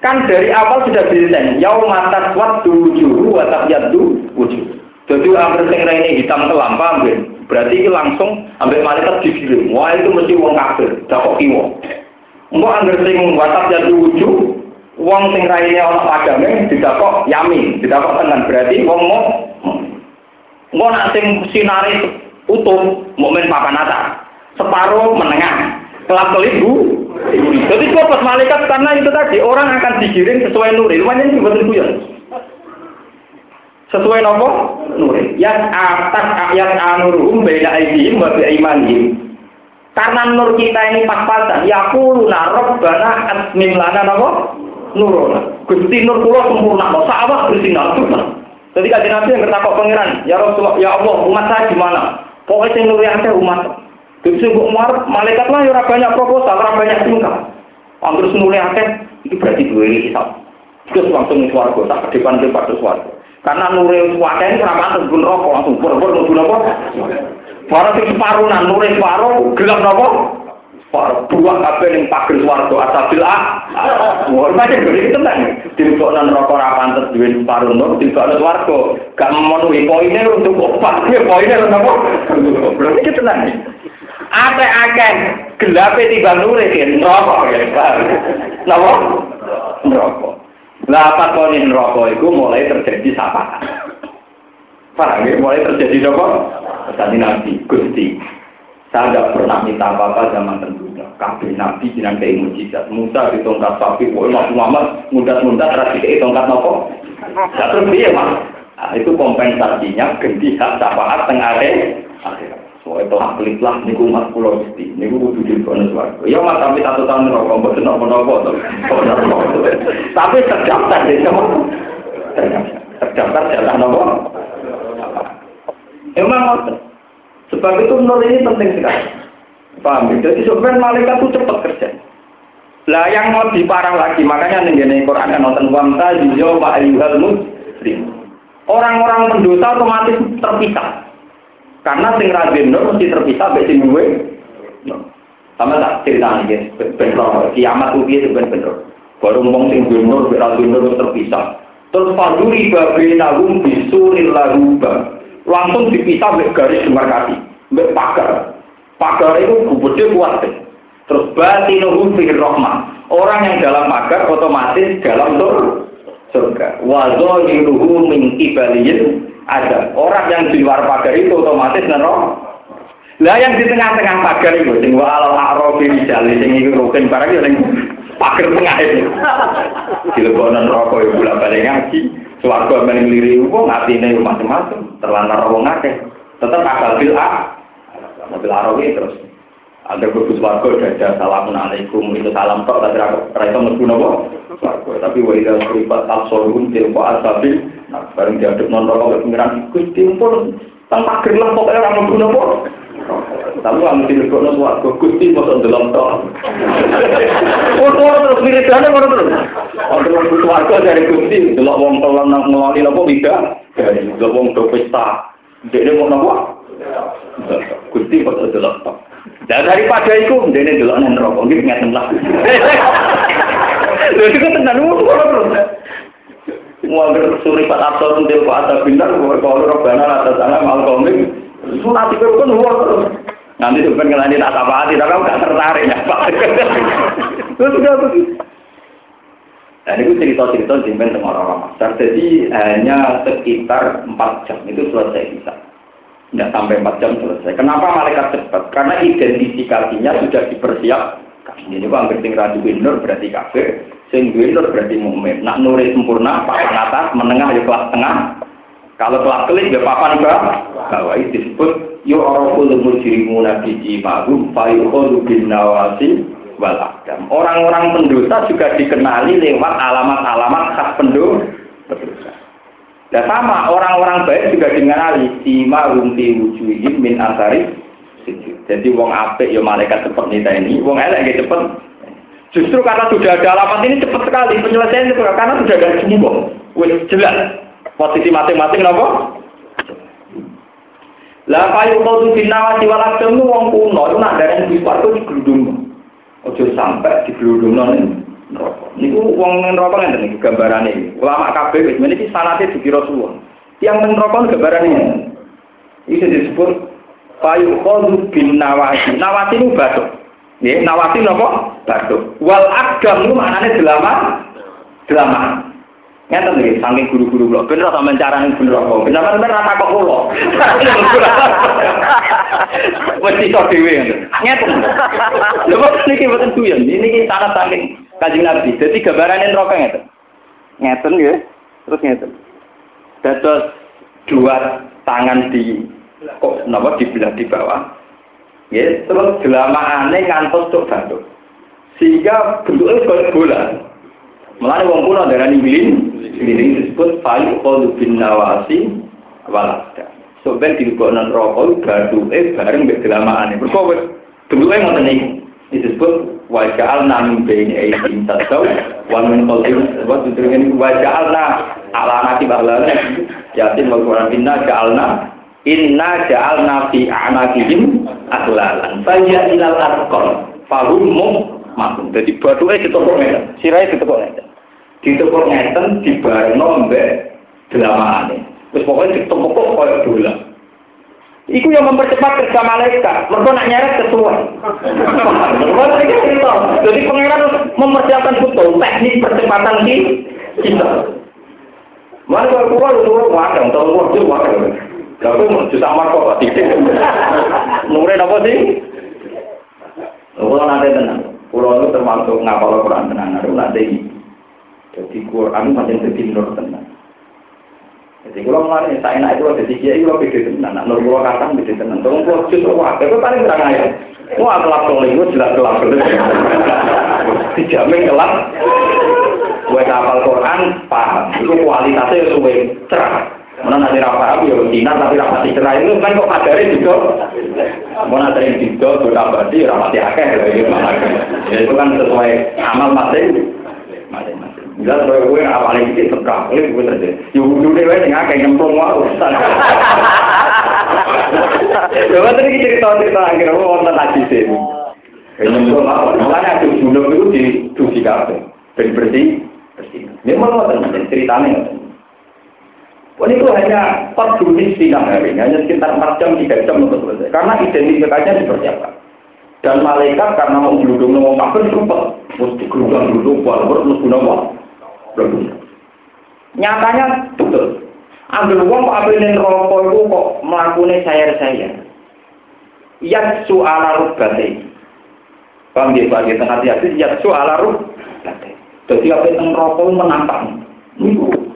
Kan dari awal sudah didesain. Yau mata kuat dulu juru, watak yadu wujud. Jadi ambil sing ini hitam kelam, paham Berarti langsung ambil malaikat digiring. Wah itu mesti wong kafir, dakok kiwo. Enggak ambil sing watak yadu wujud, Wong sing raine ana padame didakok yamin, didakok tenan berarti wong mau Engko nak sing sinare utuh mukmin papan atas. Separuh menengah. Kelap kelibu. Jadi pas malaikat karena itu tadi orang akan digiring sesuai nuri. Lumayan sih buat ya. Sesuai nopo nuri. Yang atas ayat anurum beda aidihim wa imanihim. Karena nur kita ini pas-pasan, ya aku narok bana asmim lana nopo nurona. Gusti nur kula sempurna, no sawah bersinar terus. Jadi kajian Nabi yang bertakok pangeran, ya Rasulullah, ya Allah, umat saya gimana? Pokoknya sing nuri akeh umat. Jadi sing umar, malaikat lah ya banyak proposal, ora banyak tingkah. Terus nuri akeh, itu berarti dua ini hisap. Terus langsung suarga, tak depan depan suarga. Karena nuri suarga ini kenapa antar gun rokok, langsung pur-pur nuju nopo. Barang separuh, nah nuri separuh, gelap nopo. Buah kabeh ning pager swarga asabil ah. Wah, macam iki tenan. Dilebokno neraka ora pantes duwe paru nur dilebokno swarga. Gak memenuhi poinnya untuk opat. Poinnya untuk apa? Berarti iki tenan. Apa akeh gelape timbang nure ki neraka ya. Napa? Neraka. Lah apa kone neraka iku mulai terjadi sapaan. Paham ya? Mulai terjadi apa? Tadi Nabi, Gusti. Saya tidak pernah minta apa-apa zaman tentunya. Kabeh Nabi jinan kayak mujizat. Musa di tongkat sapi, Mas Muhammad mudah-mudah terus di tongkat nopo. Ya terus dia mas. Nah, itu kompensasinya ganti hak syafaat tengah akhirat. Soalnya telah pelit lah niku mas pulau mesti, niku kudu di kono suarga. Ya mas tapi satu tahun rokok, buat nopo nopo Tapi terdaftar di semua. Terdaftar jalan nopo. Emang Sebab itu nur ini penting sekali. Paham? Jadi sebenarnya malaikat itu cepat kerja. Lah yang lebih parah lagi, makanya nih Quran yang nonton wamta yujo pak ayuhal muslim. Orang-orang pendosa otomatis terpisah. Karena sing rajin mesti terpisah dari sing duwe. Sama tak cerita nih, bener kiamat dia sebenarnya Baru ngomong sing duwe nur, rajin nur terpisah. Terus faduri babi nagum bisuril laguba. Langsung dipisah dari garis demarkasi, dari pagar. Pagar itu gede kuat. Terus batinuhu fi rahmah. Orang yang dalam pagar otomatis dalam surga. Wa zahiruhu min ibaliyin ada. Orang yang di luar pagar itu otomatis neraka. Lah yang di tengah-tengah pagar itu sing wa al a'rafi rijal sing iku rukun barang yo ning pagar tengah itu. Dilebokno neraka yo bolak-balik ngaji. Swarga men ngliri wong atine macam-macam, terlantar wong akeh. Tetep akal bil a. Mobil arawi terus Agar kudus warga jaga salamun alaikum itu salam tok tapi rasa mlebu napa? Warga tapi wa ila suribat absorum tilqa asabil nah bareng diaduk non rokok pengiran Gusti pun tanpa gerlah pokoknya ora mlebu napa? Tapi wong mesti lebokno warga Gusti mosok ndelok tok. Oh terus wiridane ngono terus. Ono mlebu warga dari Gusti delok wong tolong nang ngeloni tidak? Dari delok wong do pesta. Dekne mau napa? Gusti kok delok tok. Dan daripada itu, dia dulu nang rokok, gitu ngeten lah. Lha iku tenan ngono terus. Muangger suri pat absor ndel kok ada bintang kalau robana atas sana mal komik. Sunat itu kan luar. Nanti sampean ngelani tak apa hati, tapi gak tertarik ya Pak. Terus sudah begitu. Dan itu cerita-cerita jimpen sama orang-orang Jadi hanya sekitar 4 jam itu selesai bisa tidak sampai 4 jam selesai. Kenapa malaikat cepat? Karena identifikasinya sudah dipersiapkan. Ini kok anggere sing radu nur berarti kafir, sing nur berarti mukmin. Nak nuri sempurna, papan atas, menengah ya kelas tengah. Kalau kelas kelis ya papan bawah. Bawah itu disebut yu'raful mujrimuna bi jimahum fa bin nawasi wal akdam. Orang-orang pendosa juga dikenali lewat alamat-alamat khas pendosa. Dan sama orang-orang baik juga dikenali sima rumti wujuhim min asari Jadi wong apik ya malaikat seperti kita ini, wong elek ya cepet. Justru karena sudah ada alamat ini cepat sekali penyelesaian itu karena sudah ada semua. Jelas posisi masing-masing nopo. Lah payu kau tuh binawa diwalak temu wong kuno itu nak dari di suatu di geludung. Ojo sampai di geludung nih. neraka. Niku wong neraka ngenten iki gambarane. Ulama kabeh wis meniki sanate dugi Rasulullah. Yang neraka gambarane. Iki disebut payu khulu bin nawasi. Nawasi itu batu. Nggih, nawasi napa? Batu. Wal agam itu maknane delaman. Delaman. Ngeten lho, saking guru-guru kula ben ora sampean carane bener kok. Ben sampean ora takok kula. Wis iso dhewe. Ngeten. Lho kok niki mboten duyan. Niki sangat saking Kanjeng Nabi. Jadi gambarannya neraka ngeten. Ngeten ya. Terus ngeten. Dados dua tangan di kok napa dibelah di bawah. Ya, terus aneh ngantos tok batu. Sehingga bentuknya kayak bola. Mulane wong kuno darani bilin, bilin disebut fayu qalu bin nawasi walada. So ben dilebokno neraka bathuke bareng mek aneh. Mergo bentuke ngoten niku. Disebut wajal min baini aydin tadaw wa min qalbin wa yasin wal qur'an inna ja'alna inna ja'alna fi a'naqihim aghlalan faya ilal arqam fahum makum dadi bathuke ditopok ngeten sirahe ditopok ngeten ditopok ngeten dibarengno mbek delamane wis pokoke ditopok koyo dolan Iku yang mempercepat kerja malaikat. Mereka nak nyeret sesuai. Jadi pengiran mempersiapkan betul teknik percepatan kita. Mana kalau keluar keluar wadang, kalau keluar itu wadang. Lalu juta marco kok titik. Nomornya apa sih? Kalau nanti tenang, pulau itu termasuk ngapal Quran tenang, ada nanti. Jadi Quran macam jadi nur tenang. Jadi kalau mengalami saya enak itu ada tiga itu lebih beda tenan. Nak nur pulau kata beda tenan. Tolong pulau justru wah, itu paling kurang ayat. Wah kelap tolong itu jelas kelap. Dijamin kelap. Gue kapal Quran paham. Itu kualitasnya suwe cerah. Mana nanti rapat aku ya Cina tapi rapat cerah itu kan kok kadari juga. Mana nanti juga berarti rapat akeh. Ya itu kan sesuai amal masing masing-masing. Jelas kowe kowe apale iki sekak, kowe kowe terjadi. Yo wudune wae sing akeh nyemplung wae. Yo wonten iki cerita-cerita akhir wonten hadis ini. Nyemplung wae. Makanya ada junub itu di cuci kabeh. Ben bersih, bersih. Memang wonten ceritanya. Wah itu hanya per di siang hari, hanya sekitar 4 jam, 3 jam untuk selesai. Karena identifikasinya dipersiapkan. Dan malaikat karena mau geludung mau kafir cepat, mesti geludung geludung walaupun terus guna wah. Nyatanya betul. Ambil uang kok ambilin rokok itu kok melakukan sayar-sayar. Yatsu ala rubate. Paham dia bagi tengah hati yatsu ala rubate. Jadi apa yang rokok menantang.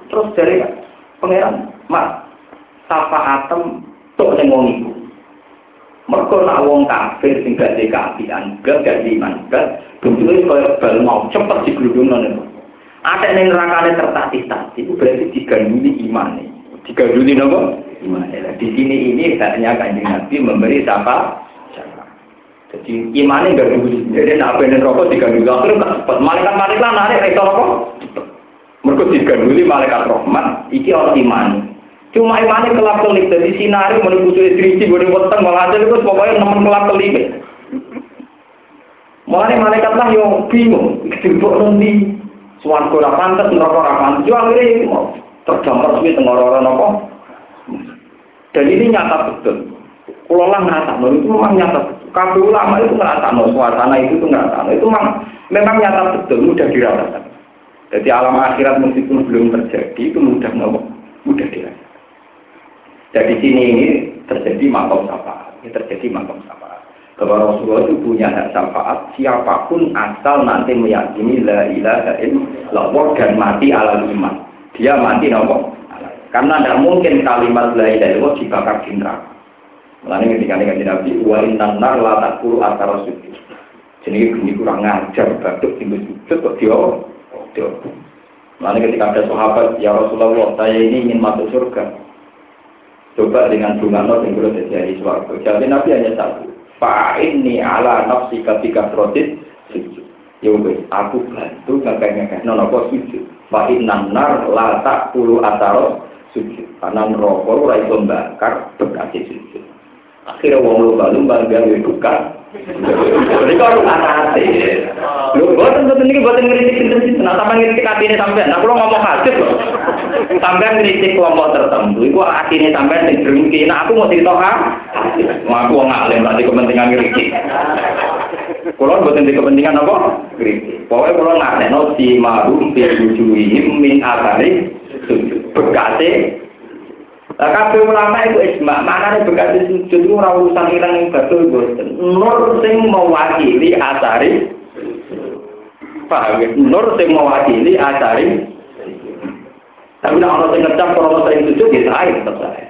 Terus dari pangeran mak sapa atem tok ning wong iku? Mergo nak wong kafir sing gak dikapian gak gak iman gak bentuke koyo bal mau cepet digludungno niku ada ning nerakane tertatih-tatih itu berarti diganduli iman diganduli nopo iman di sini ini hanya kanjeng nabi memberi sapa? Jadi imannya gak dulu jadi apa yang rokok diganduli akhirnya gak cepet malaikat-malaikat narik itu rokok mereka diganduli malaikat rahmat, iki orang iman. Cuma imannya kelap kelip dari sinari menunggu sulit dirisi boleh weteng malah aja itu pokoknya nemen kelap kelip. Mulai malaikat lah yang bingung, dijemput nanti suan ora pantes neraka ora pantes. Yo akhirnya terdampar suwi tenggororan apa? Dan ini nyata betul. Kalau lah ngerasa, itu memang nyata betul. Ulama itu ngerasa, suasana itu tuh ngerasa. Itu memang, memang nyata betul, mudah dirasakan. Jadi alam akhirat meskipun belum terjadi itu mudah mudah dirasakan. Jadi sini ini terjadi makom syafaat. Ini terjadi makom syafaat. Bahwa Rasulullah itu punya hak syafaat siapa pun asal nanti meyakini la ilaha illallah dan mati ala iman. Dia mati nopo. Karena tidak mungkin kalimat la ilaha illallah dibakar di neraka. Mulanya ketika ini Nabi wa innan nar la takulu antara sujud. Jadi ini kurang ngajar batuk tinggal sujud kok dia Lalu ketika ada sahabat, ya Rasulullah, saya ini ingin masuk surga. Coba dengan bunga not yang boleh terjadi suarga. Jadi Nabi hanya satu. Fa'inni ala nafsi ketika protis sujud. Ya wes, aku bantu ngekeh-ngekeh nono kok sujud. Fa'innan nar la tak puluh ataro sujud. Karena neraka ora iso bakar bekas sujud. Akhirnya wong lumba-lumba gawe duka jadi kalau hati, lu buatan buatan ini buatan ngeritik sinten, nah sampai ngeritik hati ini sampai, nah kalau ngomong hadis loh, sampai ngeritik kelompok tertentu, itu hati ini sampai sing bermungkin, nah aku mau cerita ha, aku ngalim berarti kepentingan ngeritik. Kalau buatan di kepentingan apa? Ngeritik. Pokoknya kalau nggak no si marum fi wujuhihim min asari sujud Nah, kabeh ulama itu ijma, maknane bekas sujud ora urusan ilang yang betul boten. Nur sing mewakili asari paham ya? Nur sing mewakili asari tapi nak orang sing ngecap kalau sering sujud ya saya tetap saya.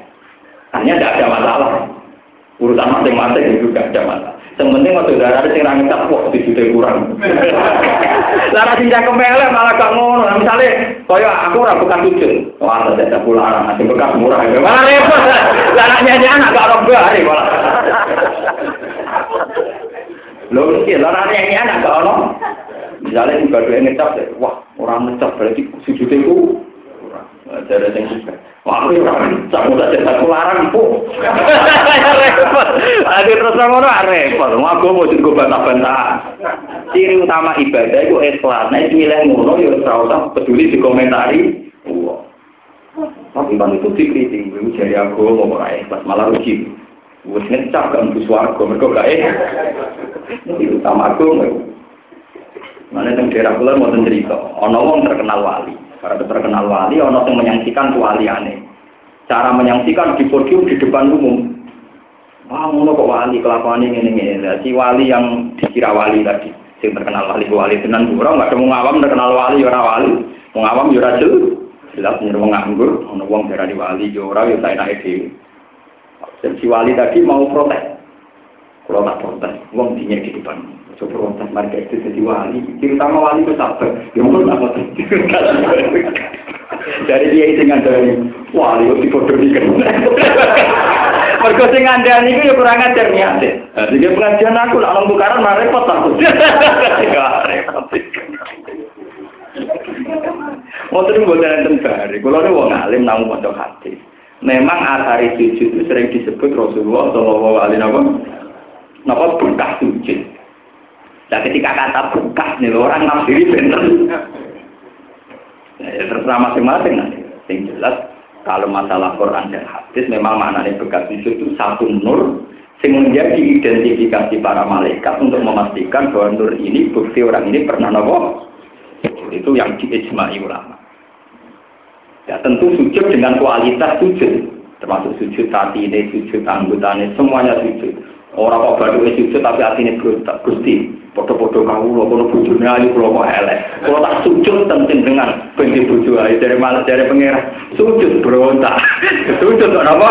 Hanya tidak ada masalah. Urusan masing-masing itu tidak ada masalah. Yang penting waktu darah sing ra ngecap kok dijute kurang. Lara sing cakep mele malah gak ngono. Misale kaya aku ora bekas sujud. Wah, ada pulang nanti bekas murah. Malah repot. Lara nyanyi anak gak rob hari malah. Lho iki lara nyanyi anak gak ono. Misalnya juga dua ngecap, wah orang ngecap berarti sujudnya itu Ada yang juga. Wah, aku ora tak mudah cetak larang bu. Repot. Ade terus ngono repot. Aku mau juga bantah-bantah. Ciri utama ibadah itu ikhlas. Nah, milih ngono ya usah peduli dikomentari. Wah. Tapi kan itu dikritik, itu jadi aku mau ora ikhlas malah rugi. Wes ngecap gak mlebu swarga, mergo gak Itu utama aku. Mana yang daerah kula mau cerita, ana wong terkenal wali. Para terkenal wali, ono yang menyaksikan aneh. Cara menyaksikan di podium di depan umum. Wah, ngono kok wali kelakuan ini ini. Si wali yang dikira wali tadi, yang terkenal wali wali tenan burung, nggak ada ngawam terkenal wali orang wali, ngawam jura jelas, jelas nyuruh nganggur, ono wong di wali ya saya naik Dan si wali tadi mau protes, kalau tak protes, wong dinya di depan. Coba protes mereka itu jadi wali. Terutama wali itu sabar. Ya mungkin protes. Dari dia itu ngandani, wali itu dibodohikan. Mereka sing ngandani itu ya kurang ajar niat. Jadi pengajian aku lah orang tukaran malah repot aku. repot. Mau terus buat enten bari. Kalau ada wong alim namun mau hadis. Memang asari sujud itu sering disebut Rasulullah Shallallahu Alaihi Wasallam. Napa berkah sujud. Nah ketika kata berkah nih orang nafsiri bener. Ya, terserah masing-masing nanti. Yang jelas kalau masalah Quran dan hadis memang maknanya bekas sujud itu satu nur sing menjadi identifikasi para malaikat untuk memastikan bahwa nur ini bukti orang ini pernah nopo itu yang diijmai ulama. Ya tentu sujud dengan kualitas sujud, termasuk sujud hati ini, sujud anggotanya, semuanya sujud. Orang kok baru sujud tapi hati ini berontak, gusti. Foto-foto kamu, lo kono bujurnya ayu, lo kok elek. Kalau tak sujud tentu dengan benci bujuk ayu dari malas dari pengira. Sujud berontak, sujud apa?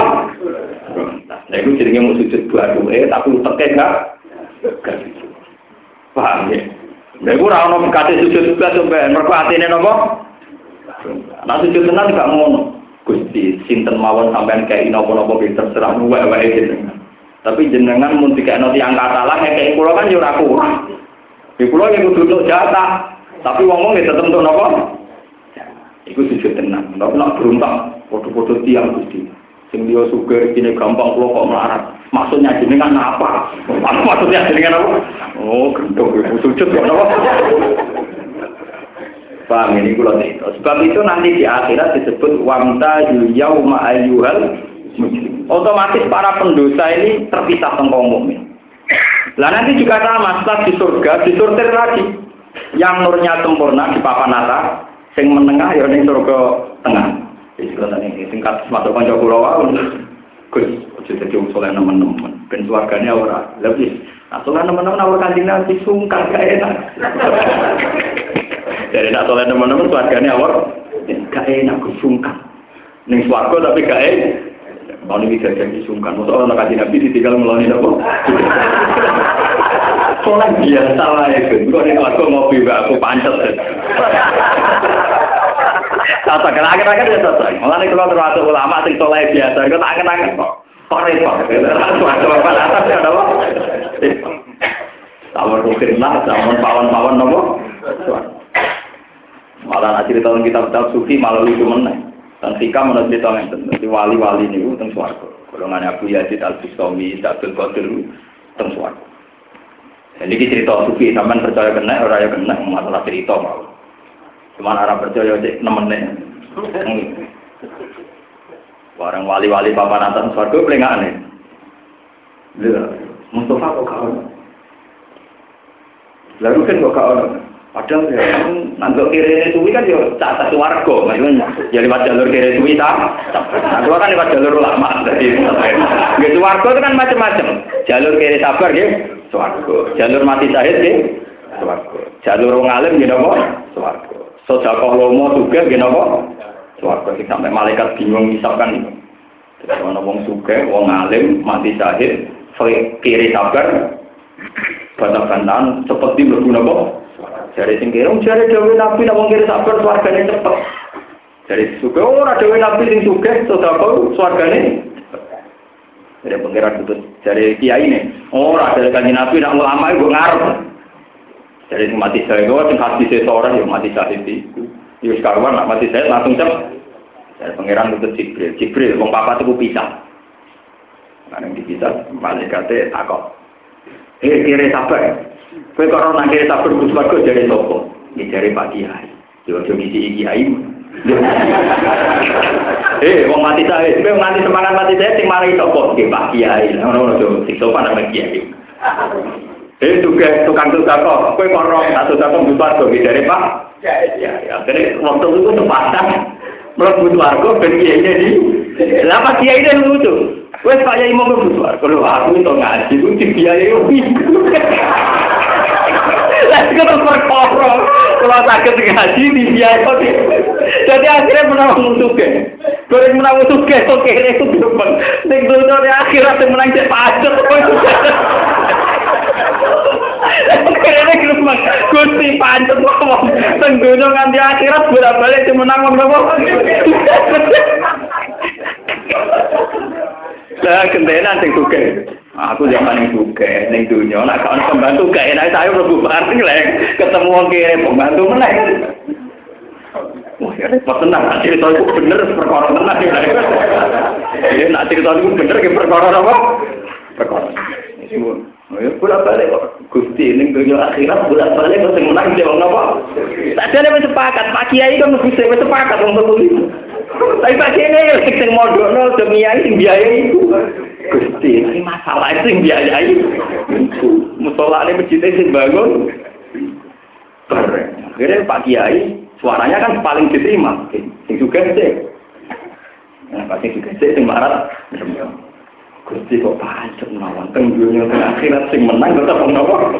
Berontak. Nah itu jadinya mau sujud baru eh tapi uteknya enggak. Paham ya? Nah itu orang kasih sujud juga sampai mereka ini nopo. Nah sujud tenan gak ngono. Gusti, sinten mawon sampean kayak nopo-nopo terserah wae-wae gitu. Tapi jenengan mun dikekno tiyang katalah kayak kula kan yo ora kurang. Di kula yang untuk jatah. Tapi wong-wong ya tetep untuk nopo? Iku sujud tenan. Nek nak beruntak foto-foto tiang Gusti. Sing dia suger ini gampang kula kok melarat. Maksudnya jenengan apa? Maksudnya jenengan apa? Oh, gendong sujud kok napa? Paham ini itu. Sebab itu nanti di akhirat disebut wamta yauma ayyuhal Otomatis para pendosa ini terpisah tentang mukmin. Lah nanti juga sama, setelah di surga disortir lagi. Yang nurnya sempurna di papan atas, sing menengah ya ning surga tengah. Wis kula ini singkat masuk kanca kula wae. Gus, ojo dadi wong saleh nemen-nemen. Ben swargane ora. Lebih Nah, soalnya teman-teman awal kanjeng nanti sungkan gak enak. Jadi nak soalnya teman-teman keluarganya awal gak enak sungkan. Neng swargo tapi gak enak. Nih bisa jadi sungkan. Masa orang kaji nabi ditinggal melalui apa? Soalnya biasa lah itu. Kau nih aku ngopi aku pancet. Sasa kena akhir-akhir ya sasa. Malah kalau termasuk ulama sing soleh biasa, kita tak kenangan kok. Kok repot? Suatu apa atas ya apa? Tawar rukin lah, zaman pawan-pawan nopo. Malah nak cerita tentang kitab-kitab sufi malah lucu meneng. Dan Fika menurut cerita yang Jadi wali-wali ini tentang suarga. Golongan Abu Yazid Al-Bistami, Abdul Qadir tentang suarga. Jadi ini cerita sufi, sampean percaya kena, orang yang kena, masalah cerita mau. Cuman orang percaya cek nemennya. Barang wali-wali papan atas suarga paling aneh. Mustafa kok kau? Lalu kan kok kau? Padahal ya, nanggok kiri suwi kan ya catat warga, maksudnya. Ya lewat jalur kiri suwi tak, nanggok kan lewat jalur lama, jadi gitu warga itu kan macam-macam, jalur kiri sabar gitu, warga, jalur mati syahid gitu, warga, jalur ngalim gitu apa, warga, sojakoh lomo juga gitu apa, warga, sampai malaikat bingung misalkan itu, jadi orang wong suge, wong ngalim, mati syahid, kiri sabar, bantah-bantahan, seperti berguna kok. Dari sing kira, jare dewe nabi nak wong kira sabar swargane cepet. Dari suka ora dewe nabi sing suka sedekah swargane. Dari pengiran itu dari kiai ini, ora dari kanjeng nabi nak ulama iku ngarep. Dari mati saya itu, sing hati saya seorang yang mati saya itu. Yus karuan nak mati saya langsung cep. Dari pengiran itu Jibril, Jibril, wong papa itu pisah. Yang dipisah, malaikatnya takut. Eh, kira sabar. Kowe kok ora nang kiri sabar Gus Warga jare sapa? Ya jare Pak Kiai. Yo aja ngisi Kiai. Eh, wong mati sae, kowe nganti semangat mati sae sing mari sapa? Nggih Pak Kiai. Ngono lho, sikso pada Pak Kiai. Eh, juga tukang kok, kowe kok ora satu satu Gus Warga jare Pak. Ya, ya, ya. Akhirnya waktu itu sepasang mlebu warga ben kiai di. Lah Pak Kiai itu lucu. Wes Pak Yai mau mlebu warga. Kalau aku itu ngaji, itu dibiayai Lah terus perkara. Kalau sakit ngaji di biaya Jadi akhirnya menang musuhke. Goreng menang musuhke kok kene itu depan. Ning dunya akhirat menang cek pacet. Grup mas, gusti pancet ngomong. Teng dunya nganti akhirat bolak-balik menang wong napa. Lah kentenan sing sugih. Aku zaman yang suge, ning dunia, nak kawan pembantu gak enak, saya mlebu bareng lah, ketemu wong kiri pembantu meneh. Wah, repot tenang, cerita itu bener perkara tenang. Jadi nak cerita itu bener ke perkara apa? Perkara. Ya balik kok. Gusti ning dunia akhirat bolak balik kok sing menang jawab napa? Ada wis sepakat, Pak Kiai kan mesti wis sepakat wong itu. Tapi Pak Kiai ya sing modhono demi sing biaya itu. Gusti, ini masalah itu yang biayai. Musolane masjid sing bangun. Akhirnya Pak Kiai suaranya kan paling diterima. Sing juga sih. Nah, pasti juga sih sing marah. Gusti kok pancet mawon teng dunya akhirat sing menang tetep napa?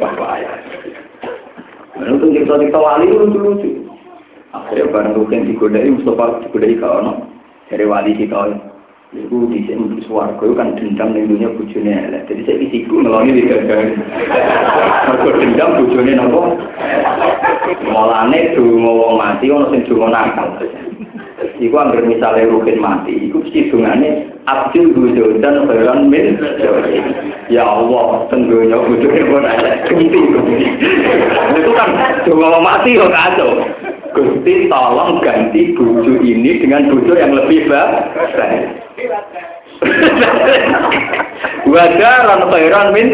Wah bahaya. Lalu tuh cerita-cerita wali lucu-lucu. Akhirnya barang rukin digodai, Mustafa digodai ke ono. Dari wali kita Iku di sini suarga itu kan dendam di dunia bujune elek. Jadi saya isiku ngeloni di gagal. Mereka dendam bujune nopo. Mulane dungo mati ono sing dungo nakal. Iku anggar misalnya rukin mati, iku mesti dungane Abdul dan khairan min Ya Allah, tentunya bujune pun ada kunti Itu kan dungo mati kok kacau. Gusti tolong ganti buju ini dengan buju yang lebih baik. Wadaran khairan min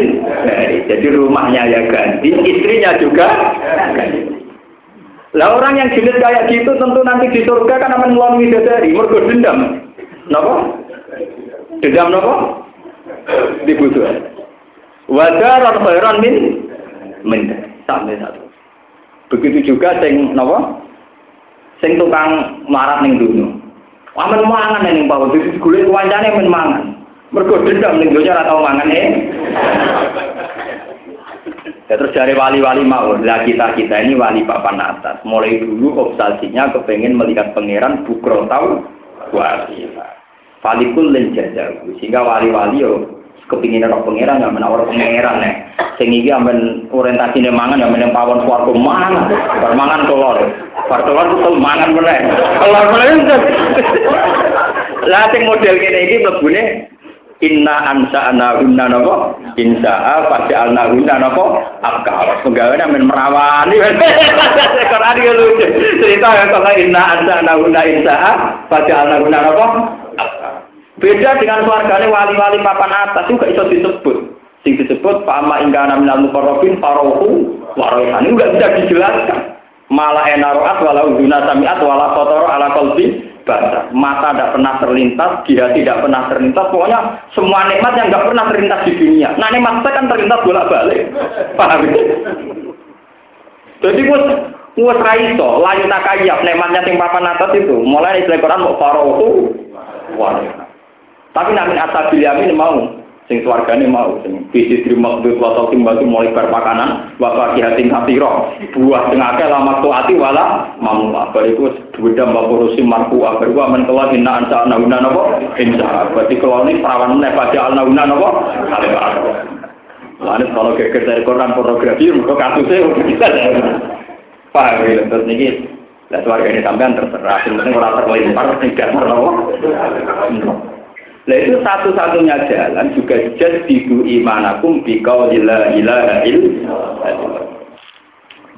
Jadi rumahnya ya ganti, istrinya juga. Lah orang yang jenis kayak gitu tentu nanti di surga kan akan melalui dari mergo dendam. Napa? Dendam napa? Dibutuh. Wadaran khairan min min sampai satu. Begitu juga sing napa? Sing tukang marat ning dunia. Aman mangan ning bawah dadi golek wancane men mangan. Mergo dendam ning donya ora tau mangan eh. Ya terus dari wali-wali mau, lah kita kita ini wali papan atas. Mulai dulu obsesinya kepengen melihat pangeran bukro tahu wali. Falikul lenjajaku. Sehingga wali-wali yo kepingin orang pangeran yang menawar pangeran nih. Sehingga amen orientasinya mangan yang meneng pawon suarga mangan, bermangan telur. Bar telur itu mangan meneh. Telur meneh. Lah sing model kene iki mlebune Inna ansa ana hunna napa? Insa pada alna hunna napa? Akal. Penggawean men merawani. Quran iki lucu. Cerita ya kalau inna ansa ana hunna insa pada alna hunna napa? Beda dengan keluarganya wali-wali papan atas juga bisa disebut. Sing disebut pama ingkana minal mukarrabin farohu warohan. Ini enggak bisa dijelaskan. Malah enaroat walau guna samiat walau kotoro ala kolbi basar. Mata tidak pernah terlintas, dia tidak pernah terlintas. Pokoknya semua nikmat yang nggak pernah terlintas di dunia. Nah nikmat saya kan terlintas bolak-balik. Paham? Jadi gue gue raiso, layu takayap, nikmatnya sing papan atas itu. Mulai istilah Quran mau farohu warohan. Tapi namin asabil yamin mau, sing swargane mau, sing bisi diri maksud wa taukim batu mulai berpakanan, wa fakihatin katiro, buah tengah akeh lama ati wala mamu. Bariku bedam wa kurusi marfu abar wa men kala inna ansa nauna napa? Insya berarti kalau ini perawan meneh pada al nauna napa? Kali Lalu kalau geger dari Quran pornografi, mereka kasusnya bisa. Paham ya, terus ini, lah ini sampean terserah, sebenarnya orang terlempar, tidak terlalu. Nah itu satu-satunya jalan juga jadidu imanakum bikau ila ilaha illallah.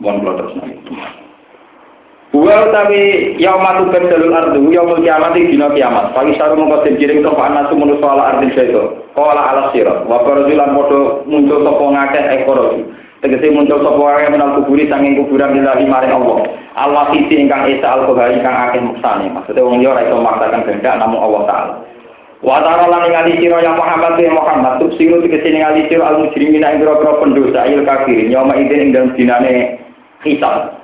Mohon kalau terus nanti. Wa utawi yaumatu badalul ardu yaumul kiamat dina kiamat. Pagi saru mongko den kirim sapa anak manusa ala ardil sedo. Qala ala sirat wa farazilan padha muncul sapa ngakeh ekor. Tegese muncul sapa wae menal kuburi sanging kuburan lillahi maring Allah. Allah sisi ingkang esa al-kohari ingkang akeh. Maksudnya wong liya ora iso maksakan kehendak namung Allah taala. Wa tara lan ngali sira ya Muhammad ya Muhammad tuh siru tegese ngali sira al mujrimin ing grogro pendosa il kafir nyoma ide ing dalem dinane hisab.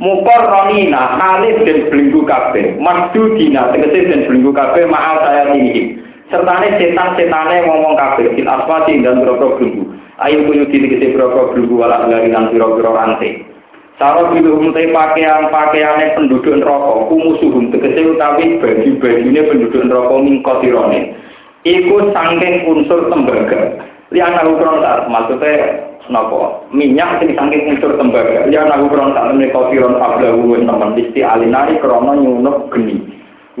Mukor ronina halif dan belenggu kabeh Masdu dina tegese dan belenggu kabeh ma'al saya ini Sertane setan-setane ngomong kabeh Sil aswati dan belenggu. Ayo kuyu tegese grogro belenggu Walak lari dan grogro rantai Cara biluhum te pakaian pakaiannya penduduk neraka, kumusuhum tegese utawi baju-bajunya penduduk neraka mingkotirone. Iku sangking unsur tembaga. Liana ukron tak maksudnya napa? Minyak sing sangking unsur tembaga. Liana ukron tak menika kotiron ablahu wis nemen isti alinari krana nyunup geni.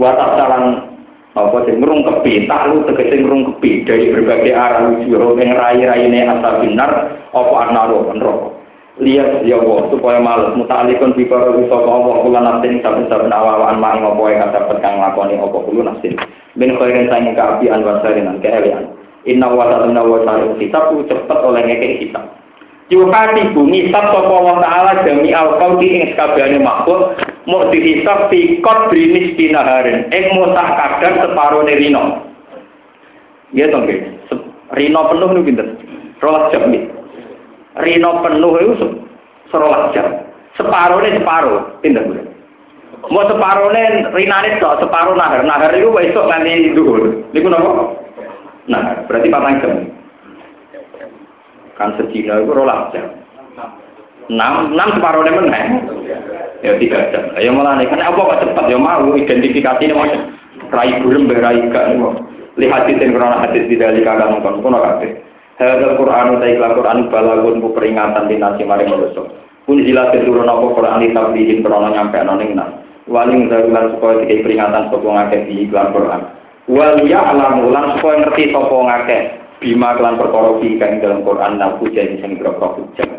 Watak salan apa sing ngrungkepi taklu tegese ngrungkepi dari berbagai arah wujud ing rai-raine asabinar apa anaro neraka. Lihat ya Allah supaya males. Mutalikun di para sapa Allah kula nafsin saben-saben awak-awakan mak ing apa yang dapat kang nglakoni apa kulo nafsin. Min khairin sange kaapian wa sarinan keelian inna wa ta'ala wa ta'ala kitab cepet oleh ngeke kitab. Yuhati bumi sab sapa ta'ala jami al qalbi ing sakabehane makhluk mau dihisab fi qadri dinaharin ing mutah kadar separo rino Ya to. Rino penuh niku pinten? Rolas jam iki. Rino penuh itu serolas jam. Separuhnya separuh, pinten Bu? Mau separuhnya rinane tok, separuh nahar. Nahar itu besok nanti dhuwur. Niku napa? Nah, berarti patang jam. Kan sedina itu rolas jam. Enam, enam separuhnya meneh. Ya tiga jam. Ya malah nih, kan apa kok cepat ya mau identifikasi ini mau rai burem berai gak nih lihat yang karena hadis di dalam kagak nonton pun kabeh. Hadal Quran utai kala Quran balagun ku peringatan di nasi mari manusia. Pun jelas turun apa Quran di tablihin karena nyampe noning nas. Waling darulan supaya tiga peringatan sopo ngake di iklan Quran. Wal alam ulang supaya ngerti sopo ngake bima kelan perkara kang dalam Quran nang puja sing berapa hujah.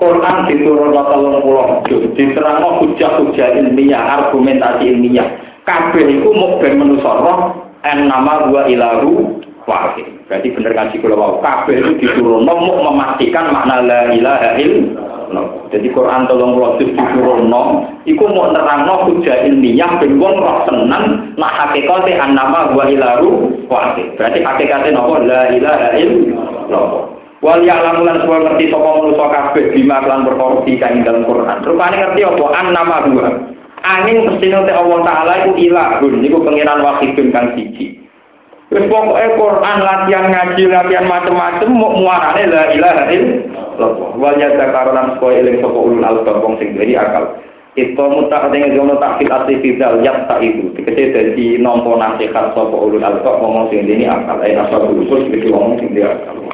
Quran diturun telung puluh juz, diterangno hujah-hujah ilmiah, argumentasi ilmiah. Kabeh iku mau ben manusa roh en nama gua ilahu wahid. Berarti bener ngaji kula wau. Kabeh itu diturunno mau memastikan makna la ilaha illallah. Jadi Quran tolong juz diturunno iku mau nerangno hujah ilmiah ben wong roh tenan nak hakikate an nama gua ilahu wahid. Berarti hakikate napa la ilaha illallah. Wal ya'lamu lan suwa ngerti sapa manusa kabeh bima lan perkara kang dalam Quran. Rupane ngerti apa an nama gua. angin pesino te Allah Ta'ala itu ilahun, itu pengiran wahidun kang siji. Terus pokoknya Quran latihan ngaji, latihan macam-macam, mau muarane la ilaha illallah. Wal yadzakarulan sekolah iling sopo ulul albab wong sing akal. Itu mutak dengan jono takfil asli fidal tak itu. Dikecil dari nompo nasihat sopo ulul albab ngomong sing akal. Ngomong sing akal.